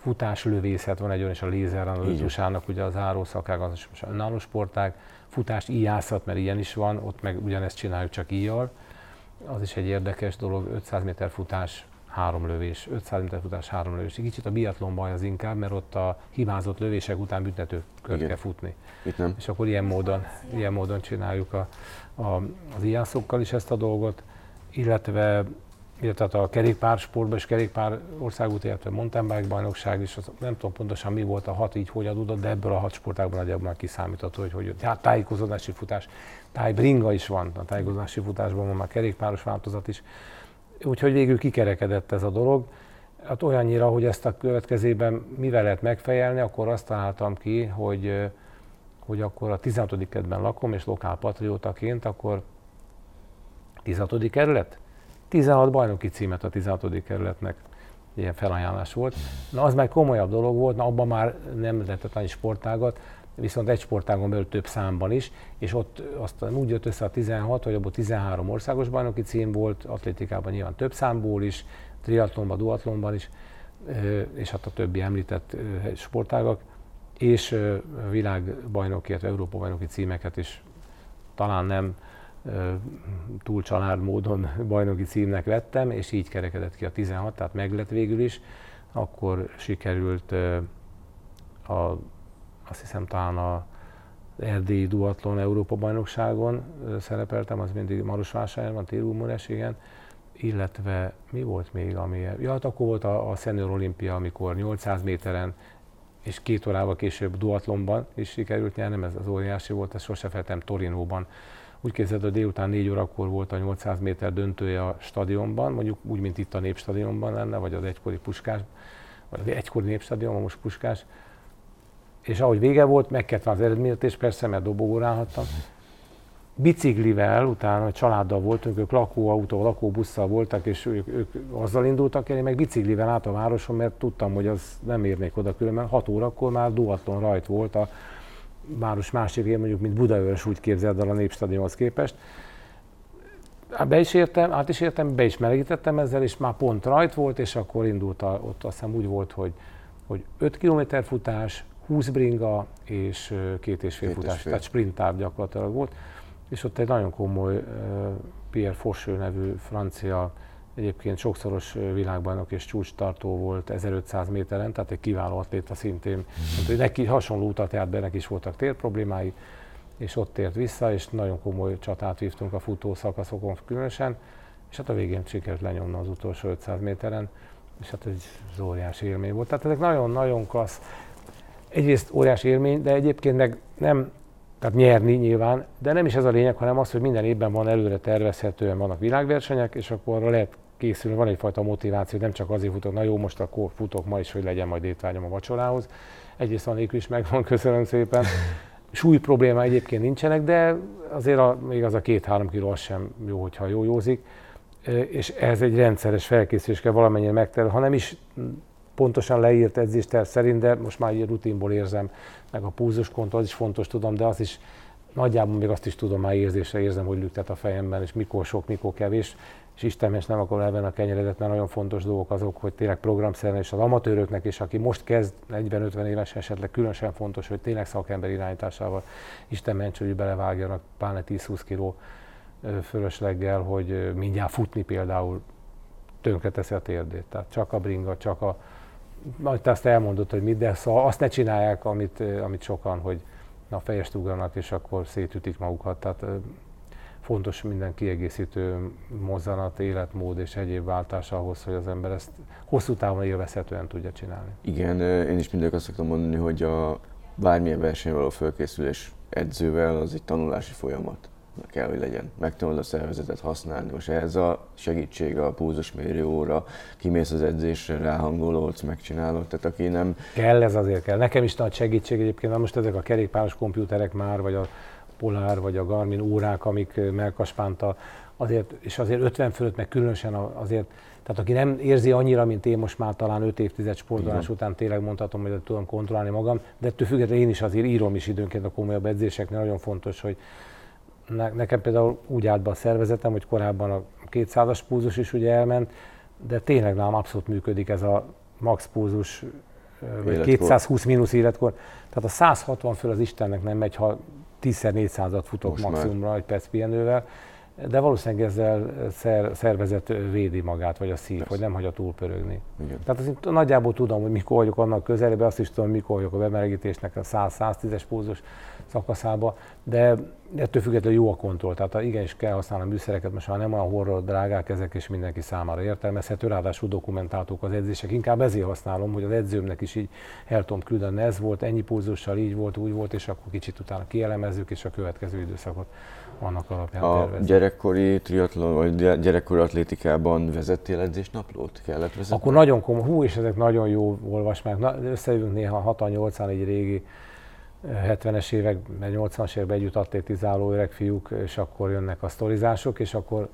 Futáslövészet van egy olyan, és a lézeranalyzusának ugye az árószakág, az is önálló sportág. Futást íjászat, mert ilyen is van, ott meg ugyanezt csináljuk csak íjjal. Az is egy érdekes dolog, 500 méter futás, három lövés, 500 méter futás, három lövés. Kicsit a biatlon baj az inkább, mert ott a hibázott lövések után büntető kört kell futni. Itt nem. És akkor ilyen módon, ilyen módon csináljuk a, a, az iászokkal is ezt a dolgot, illetve illetve a kerékpársportban és kerékpár országút, illetve mountain bike bajnokság is, az, nem tudom pontosan mi volt a hat, így hogy adódott, de ebből a hat sportágban nagyjából már kiszámítható, hogy, hogy hát tájékozódási futás, tájbringa is van, a tájékozódási futásban van már kerékpáros változat is. Úgyhogy végül kikerekedett ez a dolog. Hát olyannyira, hogy ezt a következében mivel lehet megfejelni, akkor azt találtam ki, hogy, hogy akkor a 16. kerületben lakom, és lokálpatriótaként, akkor 16. kerület? 16 bajnoki címet a 16. kerületnek ilyen felajánlás volt. Na az már komolyabb dolog volt, na abban már nem lehetett annyi sportágat, viszont egy sportágon belül több számban is, és ott aztán úgy jött össze a 16, hogy abból 13 országos bajnoki cím volt, atlétikában nyilván több számból is, triatlonban, duatlonban is, és hát a többi említett sportágak, és világbajnoki, illetve Európa bajnoki címeket is talán nem túl család módon bajnoki címnek vettem, és így kerekedett ki a 16, tehát meglett végül is. Akkor sikerült a, azt hiszem talán a Erdélyi Duatlon Európa bajnokságon szerepeltem, az mindig Marosvásárhelyen van, igen. Illetve mi volt még, ami... Ja, hát akkor volt a, a Senior Olimpia, amikor 800 méteren és két órával később duatlonban is sikerült nyernem, ez az óriási volt, ezt sose feltem Torinóban úgy képzeld, hogy délután 4 órakor volt a 800 méter döntője a stadionban, mondjuk úgy, mint itt a Népstadionban lenne, vagy az egykori Puskás, vagy az egykori Népstadion, most Puskás. És ahogy vége volt, meg kellett az eredményt, és persze, mert dobogón állhattam. Biciklivel, utána a családdal voltunk, ők lakóautó, lakóbusszal voltak, és ők, ők azzal indultak el, én meg biciklivel át a városon, mert tudtam, hogy az nem érnék oda különben. 6 órakor már duatlon rajt volt a város másik én mondjuk, mint Budaörs úgy képzeld el a Népstadionhoz képest. Hát be is értem, át is értem, be is melegítettem ezzel, és már pont rajt volt, és akkor indult, a, ott azt hiszem úgy volt, hogy, hogy 5 km futás, 20 bringa és két és fél két futás, és fél. tehát sprint gyakorlatilag volt. És ott egy nagyon komoly Pierre Fosső nevű francia Egyébként sokszoros világbajnok és csúcstartó volt 1500 méteren, tehát egy kiváló atléta szintén. Mm. Mondta, hogy neki hasonló utat járt be, neki is voltak térproblémái, és ott tért vissza, és nagyon komoly csatát vívtunk a futó szakaszokon különösen, és hát a végén sikerült lenyomni az utolsó 500 méteren, és hát egy óriási élmény volt. Tehát ezek nagyon-nagyon klassz. Egyrészt óriási élmény, de egyébként meg nem, tehát nyerni nyilván, de nem is ez a lényeg, hanem az, hogy minden évben van előre tervezhetően vannak világversenyek, és akkor arra lehet készülni, van egyfajta motiváció, nem csak azért futok, na jó, most akkor futok ma is, hogy legyen majd étvágyam a vacsorához. Egyrészt van is megvan, köszönöm szépen. Súly probléma egyébként nincsenek, de azért a, még az a két-három kiló az sem jó, hogyha jó józik. És ez egy rendszeres felkészülés kell valamennyire megterülni, ha nem is pontosan leírt edzésterv szerint, de most már egy rutinból érzem, meg a púzuskont, az is fontos tudom, de az is nagyjából még azt is tudom, már érzésre érzem, hogy lüktet a fejemben, és mikor sok, mikor kevés és Isten és nem akarom elvenni a kenyeredet, mert nagyon fontos dolgok azok, hogy tényleg programszerűen, és az amatőröknek is, aki most kezd 40-50 éves esetleg különösen fontos, hogy tényleg szakember irányításával Isten ments, hogy belevágjanak pláne 10-20 kiló fölösleggel, hogy mindjárt futni például tönkreteszi a térdét. Tehát csak a bringa, csak a... Majd te azt elmondod, hogy mit, de szóval azt ne csinálják, amit, amit sokan, hogy na fejest ugranak, és akkor szétütik magukat. Tehát fontos minden kiegészítő mozzanat, életmód és egyéb váltás ahhoz, hogy az ember ezt hosszú távon élvezhetően tudja csinálni. Igen, én is mindig azt szoktam mondani, hogy a bármilyen versenyre való fölkészülés edzővel az egy tanulási folyamat kell, hogy legyen. Megtanulod a szervezetet használni. Most ehhez a segítség a púzusmérő óra, kimész az edzésre, ráhangolódsz, megcsinálod. Tehát aki nem... Kell, ez azért kell. Nekem is nagy segítség egyébként, most ezek a kerékpáros komputerek már, vagy a Polar vagy a Garmin órák, amik melkaspánta, azért, és azért 50 fölött meg különösen azért, tehát aki nem érzi annyira, mint én most már talán 5 évtized sportolás Igen. után tényleg mondhatom, hogy tudom kontrollálni magam, de ettől függetlenül én is azért írom is időnként a komolyabb edzéseknél, nagyon fontos, hogy nekem például úgy állt be a szervezetem, hogy korábban a 200-as púzus is ugye elment, de tényleg nálam abszolút működik ez a max púzus, vagy Életkor. 220 mínusz életkor. Tehát a 160 föl az Istennek nem megy, ha 10-400-at futok Most már. maximumra egy perc pihenővel, de valószínűleg ezzel szer, szervezet védi magát, vagy a szív, Persze. hogy nem hagyja túlpörögni. Igen. Tehát azért nagyjából tudom, hogy mikor vagyok annak közelében, azt is tudom, mikor vagyok a bemelegítésnek a 100-110-es púzus szakaszába, de ettől függetlenül jó a kontroll. Tehát igenis kell használni a műszereket, most már nem olyan horror drágák ezek, és mindenki számára értelmezhető, ráadásul dokumentáltuk az edzések. Inkább ezért használom, hogy az edzőmnek is így el tudom küldeni, ez volt, ennyi pulzussal, így volt, úgy volt, és akkor kicsit utána kielemezzük, és a következő időszakot annak alapján A tervezzük. gyerekkori triatlon, vagy gy- gyerekkori atlétikában vezettél edzésnaplót? Kellett vezetni? Akkor nagyon komoly, hú, és ezek nagyon jó olvasmák. Na, összejövünk néha 6-8-an egy régi 70-es években, 80-as években együtt atlétizáló öreg fiúk, és akkor jönnek a sztorizások, és akkor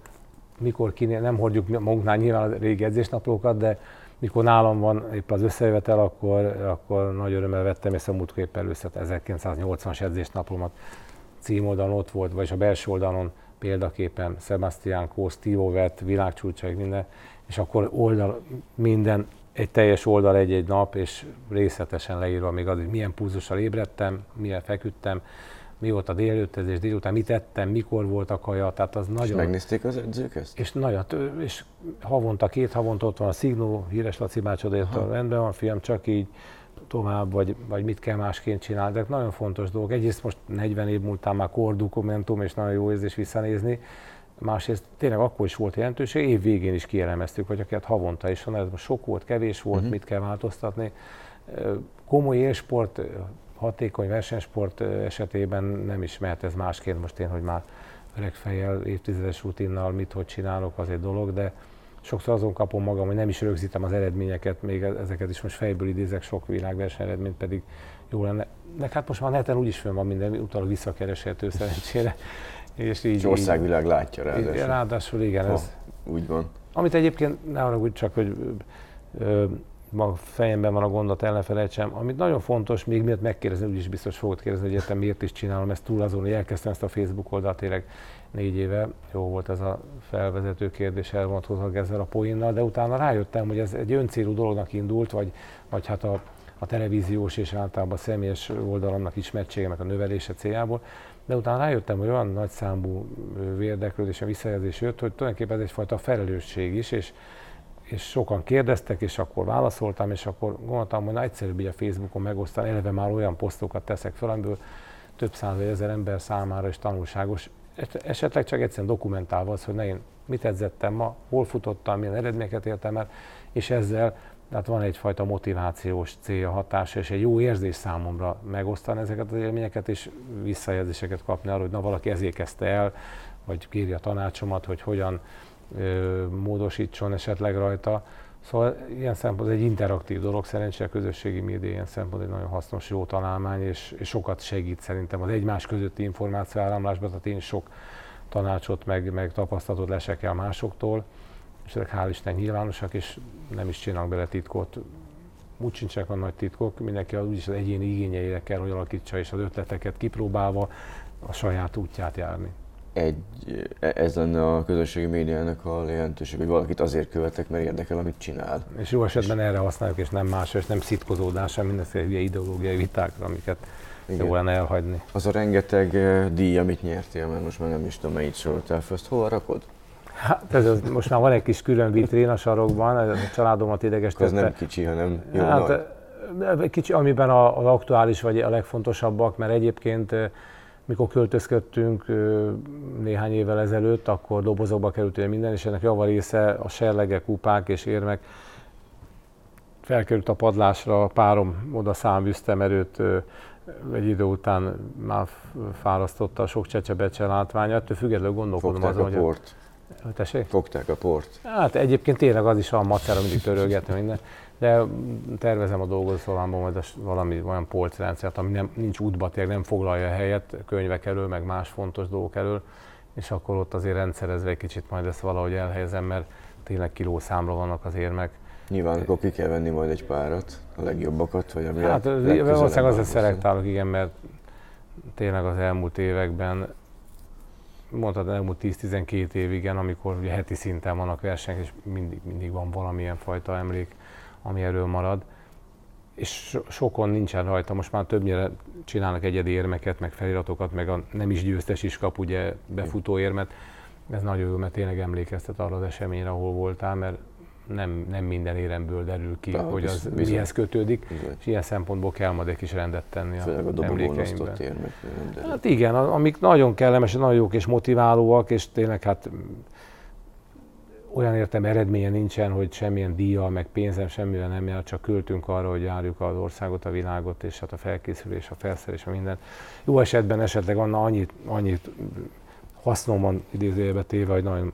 mikor kinél, nem hordjuk magunknál nyilván a régi edzésnaplókat, de mikor nálam van épp az összejövetel, akkor, akkor nagy örömmel vettem észre a múltkor épp először 1980-as edzésnaplomat címoldalon ott volt, vagyis a belső oldalon példaképpen Sebastian Kó, Steve Ovett, világcsúcsaik, minden, és akkor oldal, minden, egy teljes oldal egy-egy nap, és részletesen leírva még az, hogy milyen pulzussal ébredtem, milyen feküdtem, mi volt a délelőttezés, délután mit ettem, mikor volt a kaja, tehát az És nagyon... megnézték az edzők ezt? És nagyon, és havonta, két havonta ott van a Szignó, híres Laci bácsodaértől, rendben van fiam, csak így tovább, vagy, vagy mit kell másként csinálni, de nagyon fontos dolgok. Egyrészt most 40 év múltán már kordokumentum, és nagyon jó érzés visszanézni, másrészt tényleg akkor is volt jelentőség, év végén is kielemeztük, hogy akár havonta is van, ez most sok volt, kevés volt, uh-huh. mit kell változtatni. Komoly élsport, hatékony versenysport esetében nem is mehet ez másként, most én, hogy már öreg fejjel, évtizedes rutinnal mit, hogy csinálok, az egy dolog, de sokszor azon kapom magam, hogy nem is rögzítem az eredményeket, még e- ezeket is most fejből idézek, sok világverseny eredményt pedig jó lenne. De hát most már neten úgyis fönn van minden, utána visszakereshető szerencsére. És így, És országvilág látja így, ráadásul. ráadásul igen, ez, Úgy van. amit egyébként, ne haragudj csak, hogy ö, ma fejemben van a gondot, ellenfelejtsem, amit nagyon fontos, még miatt megkérdezni, úgyis biztos fogod kérdezni, hogy értem, miért is csinálom ezt túl azon, hogy elkezdtem ezt a Facebook oldalt tényleg négy éve. Jó volt ez a felvezető kérdés, elvonatkozok ezzel a poénnal, de utána rájöttem, hogy ez egy öncélú dolognak indult, vagy, vagy hát a, a televíziós és általában a személyes oldalamnak ismertségemek a növelése céljából, de utána rájöttem, hogy olyan nagy számú érdeklődés, visszajelzés jött, hogy tulajdonképpen ez egyfajta felelősség is, és, és sokan kérdeztek, és akkor válaszoltam, és akkor gondoltam, hogy na egyszerűbb így a Facebookon megosztani, eleve már olyan posztokat teszek fel, amiből több száz vagy ezer ember számára is tanulságos. Es- Esetleg csak egyszerűen dokumentálva az, hogy ne én mit edzettem ma, hol futottam, milyen eredményeket értem el, és ezzel tehát van egyfajta motivációs célja, hatása, és egy jó érzés számomra megosztani ezeket az élményeket, és visszajelzéseket kapni arra, hogy na valaki ezért kezdte el, vagy kéri a tanácsomat, hogy hogyan ö, módosítson esetleg rajta. Szóval ilyen szempont egy interaktív dolog, szerencsére a közösségi média ilyen szempont egy nagyon hasznos, jó találmány, és, és sokat segít szerintem az egymás közötti információ áramlásban, tehát én sok tanácsot, meg, meg tapasztalatot lesek el másoktól, és ezek hál' Isten nyilvánosak, és nem is csinálnak bele titkot. Úgy sincsenek a nagy titkok, mindenki az, úgyis az egyéni igényeire kell, hogy alakítsa, és az ötleteket kipróbálva a saját útját járni. Egy, ez lenne a közösségi médiának a jelentőség, hogy valakit azért követek, mert érdekel, amit csinál. És jó esetben erre használjuk, és nem másra, és nem szitkozódásra, mindenféle hülye ideológiai vitákra, amiket Igen. jó lenne elhagyni. Az a rengeteg eh, díj, amit nyertél, mert most már nem is tudom, mennyit soroltál azt hova rakod? Hát ez az, most már van egy kis külön vitrén a sarokban, ez a családomat Ez idegesítette. nem kicsi, hanem jó hát, nagy. kicsi, amiben az aktuális vagy a legfontosabbak, mert egyébként ö, mikor költözködtünk ö, néhány évvel ezelőtt, akkor dobozokba került minden, és ennek java része a serlegek, kupák és érmek felkerült a padlásra, a párom oda száműzte, mert őt ö, egy idő után már fárasztotta a sok csecsebecse látványa, ettől függetlenül gondolkodom Fogták azon, a hogy... Tessék? Fogták a port. Hát egyébként tényleg az is a macera, mindig törölgetni minden, de tervezem a dolgozólámban majd valami olyan polcrendszert, ami nem, nincs útba, tényleg nem foglalja a helyet könyvek elől, meg más fontos dolgok elől, és akkor ott azért rendszerezve egy kicsit majd ezt valahogy elhelyezem, mert tényleg kilószámra vannak az érmek. Nyilván akkor ki kell venni majd egy párat, a legjobbakat, vagy ami Hát leg- valószínűleg azért szelektálok, igen, mert tényleg az elmúlt években mondtad elmúlt 10-12 év, igen, amikor ugye heti szinten vannak versenyek, és mindig, mindig van valamilyen fajta emlék, ami erről marad. És so, sokon nincsen rajta, most már többnyire csinálnak egyedi érmeket, meg feliratokat, meg a nem is győztes is kap ugye befutó érmet. Ez nagyon jó, mert tényleg emlékeztet arra az eseményre, ahol voltál, mert nem, nem minden éremből derül ki, Tehát, hogy az bizony. mihez kötődik, bizony. és ilyen szempontból kell majd egy kis rendet tenni Főleg a, a emlékeimben. Hát igen, amik nagyon kellemesek, nagyon jók és motiválóak, és tényleg hát olyan értem eredménye nincsen, hogy semmilyen díja, meg pénzem semmire nem jár, csak költünk arra, hogy járjuk az országot, a világot, és hát a felkészülés, a felszerelés, a minden. Jó esetben esetleg annyit, annyit hasznom van idézőjelbe téve, hogy nagyon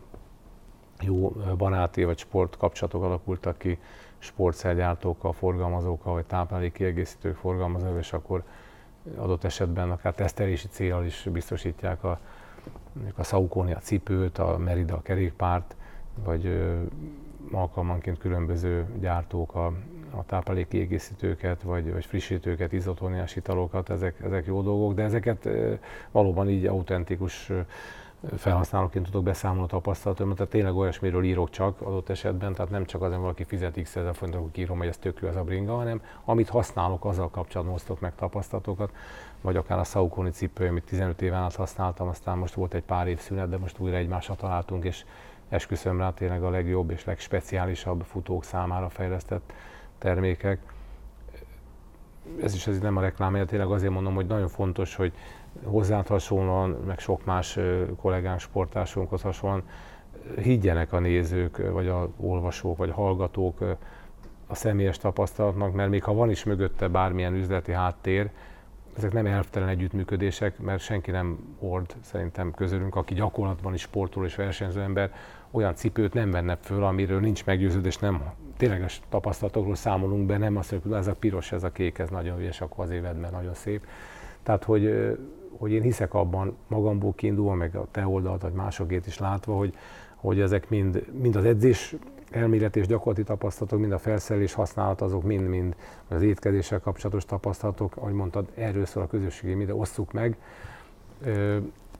jó baráti vagy sport kapcsolatok alakultak ki sportszergyártókkal, forgalmazókkal, vagy táplálék kiegészítők forgalmazók, és akkor adott esetben akár tesztelési célral is biztosítják a, a Saucony a cipőt, a Merida a kerékpárt, vagy alkalmanként különböző gyártók a, a táplálék kiegészítőket, vagy, vagy frissítőket, izotóniás italokat, ezek, ezek jó dolgok, de ezeket valóban így autentikus felhasználóként tudok beszámolni a tapasztalatomról, tehát tényleg olyasmiről írok csak adott esetben, tehát nem csak azért valaki fizet x ezer forintot, akkor írom, hogy ez tök ez a bringa, hanem amit használok, azzal kapcsolatban osztok meg tapasztalatokat, vagy akár a Saucony cipő, amit 15 éven át használtam, aztán most volt egy pár év szünet, de most újra egymásra találtunk, és esküszöm rá tényleg a legjobb és legspeciálisabb futók számára fejlesztett termékek. Ez is ez nem a reklám, tényleg azért mondom, hogy nagyon fontos, hogy hozzád hasonlóan, meg sok más kollégánk, sportásunkhoz hasonlóan higgyenek a nézők, vagy a olvasók, vagy a hallgatók a személyes tapasztalatnak, mert még ha van is mögötte bármilyen üzleti háttér, ezek nem elvtelen együttműködések, mert senki nem ord szerintem közülünk, aki gyakorlatban is sportol és versenyző ember, olyan cipőt nem venne föl, amiről nincs meggyőződés, nem tényleges tapasztalatokról számolunk be, nem azt mondjuk, ez a piros, ez a kék, ez nagyon ügyes, akkor azért vedd, nagyon szép. Tehát, hogy hogy én hiszek abban magamból kiindulva, meg a te oldalt, vagy másokét is látva, hogy, hogy ezek mind, mind az edzés elmélet és gyakorlati tapasztalatok, mind a felszerelés használat, azok mind-mind az étkezéssel kapcsolatos tapasztalatok, ahogy mondtad, erről szól a közösségi, minden osszuk meg,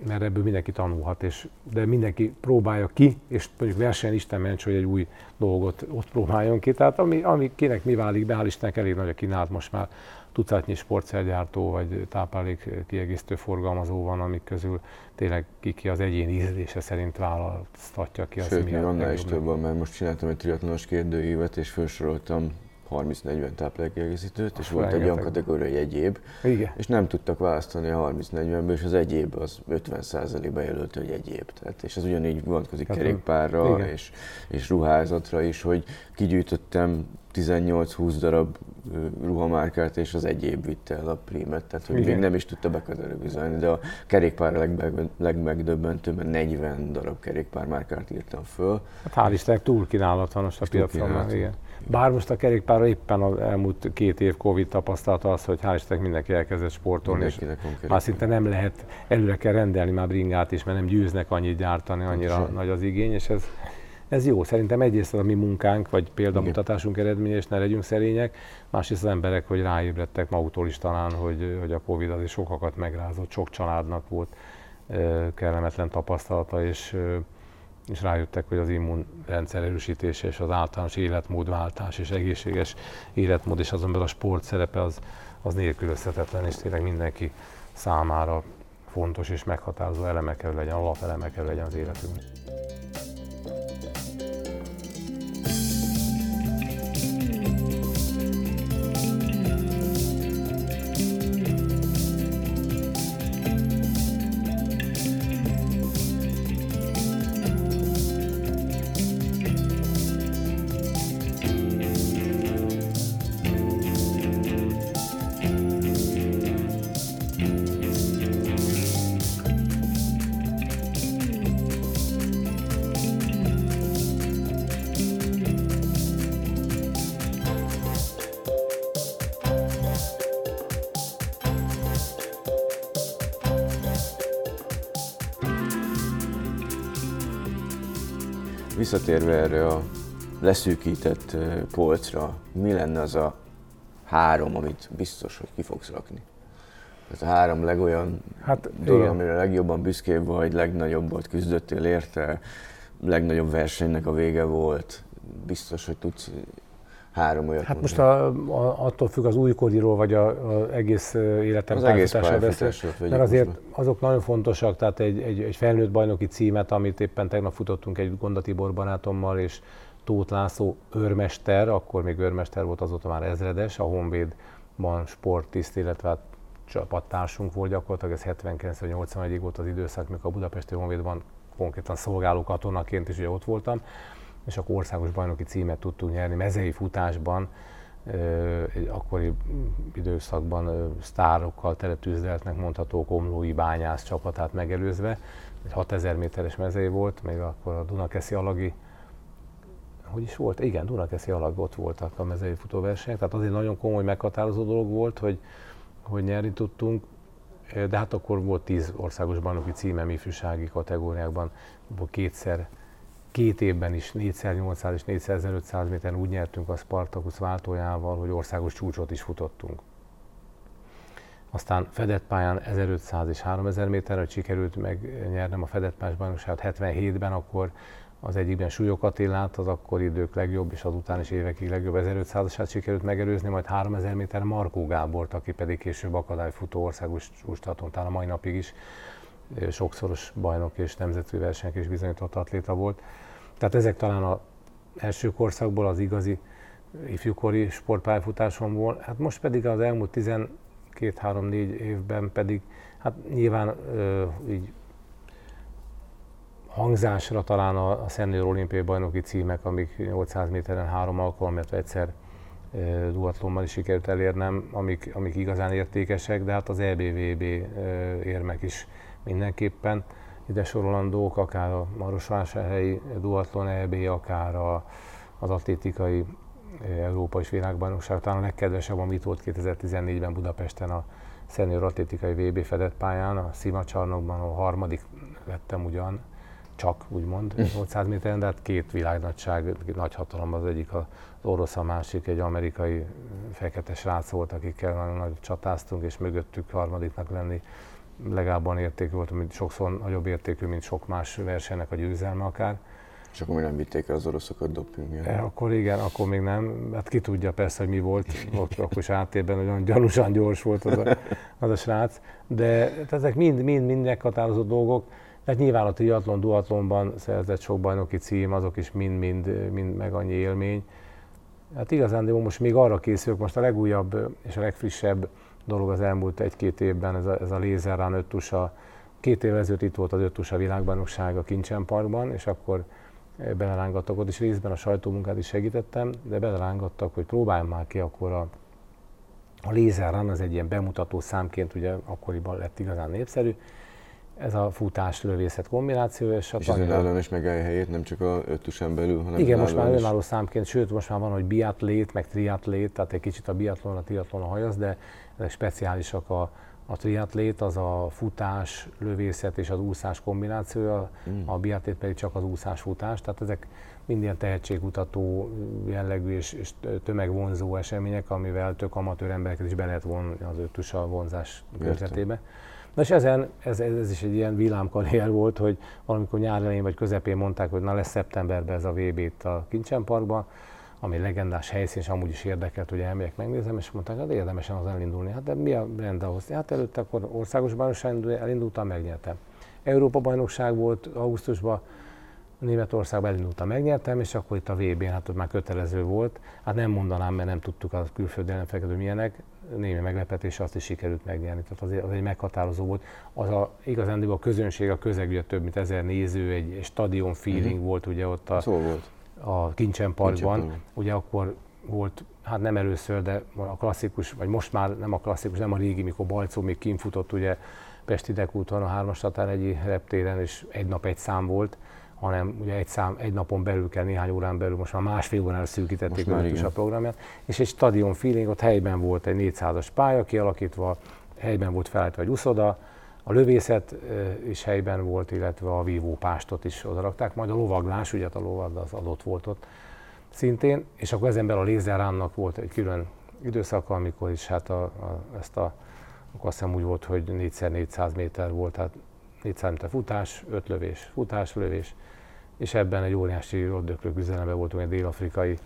mert ebből mindenki tanulhat, és, de mindenki próbálja ki, és mondjuk versenyen Isten ments, hogy egy új dolgot ott próbáljon ki. Tehát ami, ami kinek mi válik be, hál' Istennek elég nagy a kínálat most már tucatnyi sportszergyártó vagy táplálék kiegészítő forgalmazó van, amik közül tényleg ki, ki az egyén ízlése szerint választatja ki. Az Sőt, még annál is több van, mert most csináltam egy triatlonos kérdőívet, és felsoroltam 30-40 táplálékkiegészítőt, és volt egy olyan kategória, hogy egyéb, Igen. és nem tudtak választani a 30-40-ből, és az egyéb az 50%-ba jelölt, hogy egyéb. Tehát, és ez ugyanígy vonatkozik hát, kerékpárra és, és ruházatra is, hogy kigyűjtöttem 18-20 darab ruhamárkát, és az egyéb vitte el a prímet, tehát hogy Igen. még nem is tudta bekategorizálni, de a kerékpár a legmegdöbbentőbb, mert 40 darab kerékpármárkát írtam föl. Hát hál' Istennek túl kínálat van most a piacon. Igen. Bár most a kerékpárra éppen az elmúlt két év Covid tapasztalata az, hogy hál' Istennek mindenki elkezdett sportolni, és már szinte nem lehet, előre kell rendelni már bringát is, mert nem győznek annyit gyártani, annyira Pontosan. nagy az igény, és ez, ez jó. Szerintem egyrészt a mi munkánk, vagy példamutatásunk eredménye, és ne legyünk szerények, másrészt az emberek, hogy ráébredtek maguktól is talán, hogy, hogy a Covid azért sokakat megrázott, sok családnak volt kellemetlen tapasztalata, és és rájöttek, hogy az immunrendszer erősítése és az általános életmódváltás és egészséges életmód és azon belül a sport szerepe az, az nélkülözhetetlen, és tényleg mindenki számára fontos és meghatározó eleme kell legyen, alapeleme kell legyen az életünknek. Thank you. Visszatérve erre a leszűkített polcra, mi lenne az a három, amit biztos, hogy ki fogsz rakni? Ez a három legolyan Hát, dolog, igen. amire legjobban büszkébb vagy, legnagyobbat küzdöttél érte, legnagyobb versenynek a vége volt. Biztos, hogy tudsz három olyat Hát most a, a, attól függ az újkoriról, vagy a, a egész életem az egész beszél. Mert azért most azok nagyon fontosak, tehát egy, egy, egy felnőtt bajnoki címet, amit éppen tegnap futottunk egy Gonda Tibor barátommal, és Tóth László őrmester, akkor még őrmester volt, azóta már ezredes, a Honvédban sporttiszt, illetve hát csapattársunk volt gyakorlatilag, ez 79-81-ig volt az időszak, mikor a Budapesti Honvédban konkrétan szolgáló katonaként is ugye ott voltam, és akkor országos bajnoki címet tudtunk nyerni mezei futásban, egy akkori időszakban sztárokkal teletűzdeltnek mondható komlói bányász csapatát megelőzve. Egy 6000 méteres mezei volt, még akkor a Dunakeszi alagi hogy is volt? Igen, Dunakeszi alag ott voltak a mezei futóversenyek, tehát azért nagyon komoly meghatározó dolog volt, hogy, hogy nyerni tudtunk, de hát akkor volt 10 országos bajnoki címem ifjúsági kategóriákban, kétszer, két évben is 4x800 és 4x1500 méteren úgy nyertünk a Spartacus váltójával, hogy országos csúcsot is futottunk. Aztán fedett pályán 1500 és 3000 méterre sikerült megnyernem a fedett pályás bajnokságot 77-ben, akkor az egyikben Súlyok Attilát, az akkori idők legjobb, és azután is évekig legjobb 1500-asát sikerült megelőzni, majd 3000 méter Markó Gábort, aki pedig később akadályfutó országos csúcstartón, talán a mai napig is sokszoros bajnok és nemzetközi versenyek is bizonyított atléta volt. Tehát ezek talán az első korszakból az igazi ifjúkori sportpályafutásomból. Hát most pedig az elmúlt 12-3-4 évben pedig, hát nyilván ö, így hangzásra talán a, a senior olimpiai bajnoki címek, amik 800 méteren három alkalom, illetve egyszer e, duatlonban is sikerült elérnem, amik, amik igazán értékesek, de hát az EBVB e, érmek is mindenképpen ide sorolandók, akár a Marosvásárhelyi duatlon EB, akár a, az atlétikai e, Európa és világbajnokság. Talán a legkedvesebb, amit volt 2014-ben Budapesten a senior atlétikai VB fedett pályán, a Szimacsarnokban, a harmadik lettem ugyan, csak úgymond 800 méteren, de hát két világnagyság, nagy hatalom az egyik az orosz, a másik egy amerikai fekete srác volt, akikkel nagyon nagy csatáztunk, és mögöttük harmadiknak lenni legalább értékű volt, mint sokszor nagyobb értékű, mint sok más versenynek a győzelme akár. És akkor még nem vitték el az oroszokat doping E, akkor igen, akkor még nem. Hát ki tudja persze, hogy mi volt, ott akkor is áttérben olyan gyanúsan gyors volt az a, az a srác. De tehát ezek mind, mind, mind meghatározó dolgok. Tehát nyilván a triatlon, duatlonban szerzett sok bajnoki cím, azok is mind-mind mind meg annyi élmény. Hát igazán, de most még arra készülök, most a legújabb és a legfrissebb dolog az elmúlt egy-két évben, ez a, ez a lézerrán öttusa. Két évvel ezelőtt itt volt az öttusa világbajnokság a Kincsen Parkban, és akkor belerángattak ott, és részben a sajtómunkát is segítettem, de belerángattak, hogy próbáljam már ki akkor a, a Laser Run, az egy ilyen bemutató számként, ugye akkoriban lett igazán népszerű, ez a futás lövészet kombinációja. És, a És az önállóan is megállja helyét, nem csak a öttusen belül, hanem Igen, most már önálló számként, sőt most már van, hogy biatlét, meg triatlét, tehát egy kicsit a biatlon, a triatlon a hajaz, de ezek speciálisak a, a triatlét, az a futás, lövészet és az úszás kombinációja, Mm. a biatlét pedig csak az úszás futás, tehát ezek mind ilyen tehetségkutató jellegű és, és tömegvonzó események, amivel tök amatőr embereket is be lehet vonni az öttusa vonzás körzetébe. Na és ezen, ez, ez, ez is egy ilyen villámkarrier volt, hogy valamikor nyár elején vagy közepén mondták, hogy na lesz szeptemberben ez a VB itt a Kincsen Parkban, ami legendás helyszín, és amúgy is érdekelt, hogy elmegyek, megnézem, és mondták, hát érdemesen az elindulni. Hát de mi a rend ahhoz? Hát előtte akkor országos bajnokság elindultam, megnyertem. Európa bajnokság volt augusztusban, Németországban elindultam, megnyertem, és akkor itt a VB-n, hát ott már kötelező volt. Hát nem mondanám, mert nem tudtuk a külföldi ellenfeleket, hogy milyenek. Némi meglepetés, azt is sikerült megnyerni. Tehát az, az egy meghatározó volt. Az a, igazán a közönség, a közeg, ugye több mint ezer néző, egy, egy stadion feeling Mhm. volt ugye ott a, Szó volt. A Kincsen Parkban. Parkban. Ugye akkor volt, hát nem először, de a klasszikus, vagy most már nem a klasszikus, nem a régi, mikor Balcó még kinfutott ugye Pesti Dekúton a hármas tatár egy reptéren, és egy nap egy szám volt, hanem ugye egy, szám, egy napon belül kell, néhány órán belül, most már másfél órán szűkítették már meg a programját, és egy stadion feeling, ott helyben volt egy 400-as pálya kialakítva, helyben volt felállítva egy uszoda, a lövészet is helyben volt, illetve a vívó pástot is odarakták, majd a lovaglás, ugye hát a lovad az adott volt ott szintén, és akkor ezen belül a lézerránnak volt egy külön időszaka, amikor is hát a, a, ezt a akkor azt hiszem úgy volt, hogy 4x400 méter volt, tehát 400 méter futás, 5 lövés, futás, lövés, és ebben egy óriási roddöklő küzdelemben voltunk egy dél-afrikai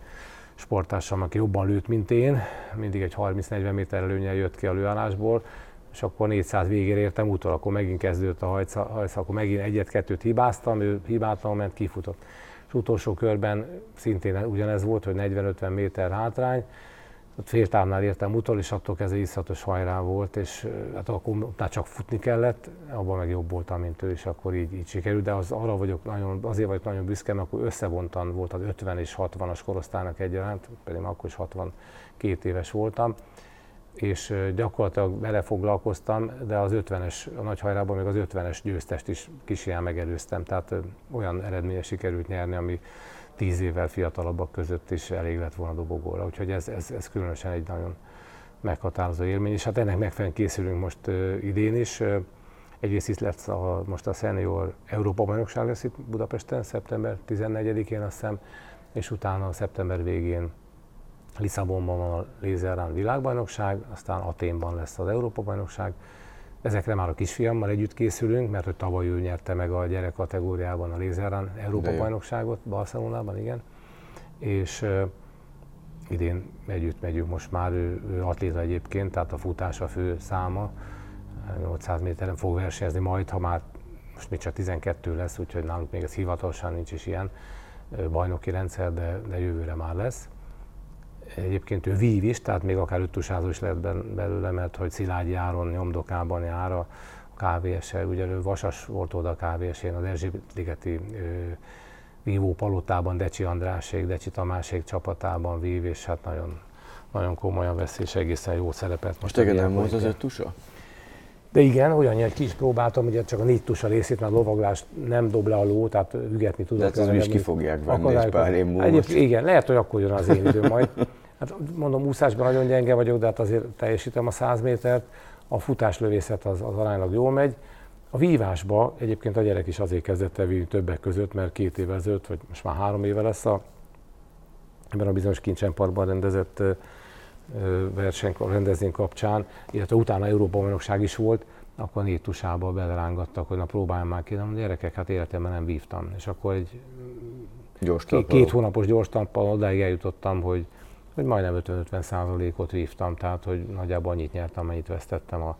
sportársam, aki jobban lőtt, mint én, mindig egy 30-40 méter előnyel jött ki a lőállásból, és akkor 400 végére értem utol, akkor megint kezdődött a hajca akkor megint egyet-kettőt hibáztam, ő hibátlanul ment, kifutott. És utolsó körben szintén ugyanez volt, hogy 40-50 méter hátrány, ott féltávnál értem utol, és attól kezdve iszhatos hajrá volt, és hát akkor utána csak futni kellett, abban meg jobb voltam, mint ő, és akkor így, így sikerült, de az, arra vagyok nagyon, azért vagyok nagyon büszke, mert akkor összevontan volt az 50 és 60-as korosztálynak egyaránt, pedig akkor is 62 éves voltam, és gyakorlatilag bele foglalkoztam, de az 50-es, a nagy hajrában még az 50-es győztest is kis megelőztem, tehát olyan eredménye sikerült nyerni, ami tíz évvel fiatalabbak között is elég lett volna dobogóra. Úgyhogy ez, ez, ez különösen egy nagyon meghatározó élmény, és hát ennek megfelelően készülünk most idén is. Egyrészt itt lesz a, most a Senior Európa bajnokság lesz itt Budapesten, szeptember 14-én azt hiszem, és utána szeptember végén Lisszabonban van a Lézerrán világbajnokság, aztán Aténban lesz az Európa bajnokság, Ezekre már a kisfiammal együtt készülünk, mert hogy tavaly ő nyerte meg a gyerek kategóriában a Lézerán Európa bajnokságot Barcelonában, igen. És uh, idén együtt megyünk, most már ő, ő atléta egyébként, tehát a futás a fő száma, 800 méteren fog versenyezni majd, ha már most még csak 12 lesz, úgyhogy náluk még ez hivatalosan nincs is ilyen bajnoki rendszer, de, de jövőre már lesz. Egyébként ő vív is, tehát még akár öttusázó is lehet belőle, mert hogy Szilágyi Áron nyomdokában jár a KVS-el, ugye ő vasas volt oda a KVS-én, az Erzsébet-ligeti vívó palotában Decsi Andrásék, Decsi Tamásék csapatában vív, és hát nagyon, nagyon komolyan veszi, és egészen jó szerepet. Most teged nem volt az öttusa? De igen, olyan egy kis próbáltam, ugye csak a négy tusa részét, mert a lovaglást nem dob le a ló, tehát ügetni tudok. De hát az is ki fogják venni, és pár év múlva. Igen, lehet, hogy akkor jön az én idő majd. Hát mondom, úszásban nagyon gyenge vagyok, de hát azért teljesítem a 100 métert. A futáslövészet az, az aránylag jól megy. A vívásba egyébként a gyerek is azért kezdett el többek között, mert két évvel ezelőtt, vagy most már három éve lesz a, ebben a bizonyos Kincsenparkban rendezett verseny rendezvény kapcsán, illetve utána Európa bajnokság is volt, akkor négy tusába belerángattak, hogy na próbáljam már ki, de gyerekek, hát életemben nem vívtam. És akkor egy gyors két, két hónapos gyors tappal odáig eljutottam, hogy, hogy majdnem 50-50 százalékot vívtam, tehát hogy nagyjából annyit nyertem, amennyit vesztettem a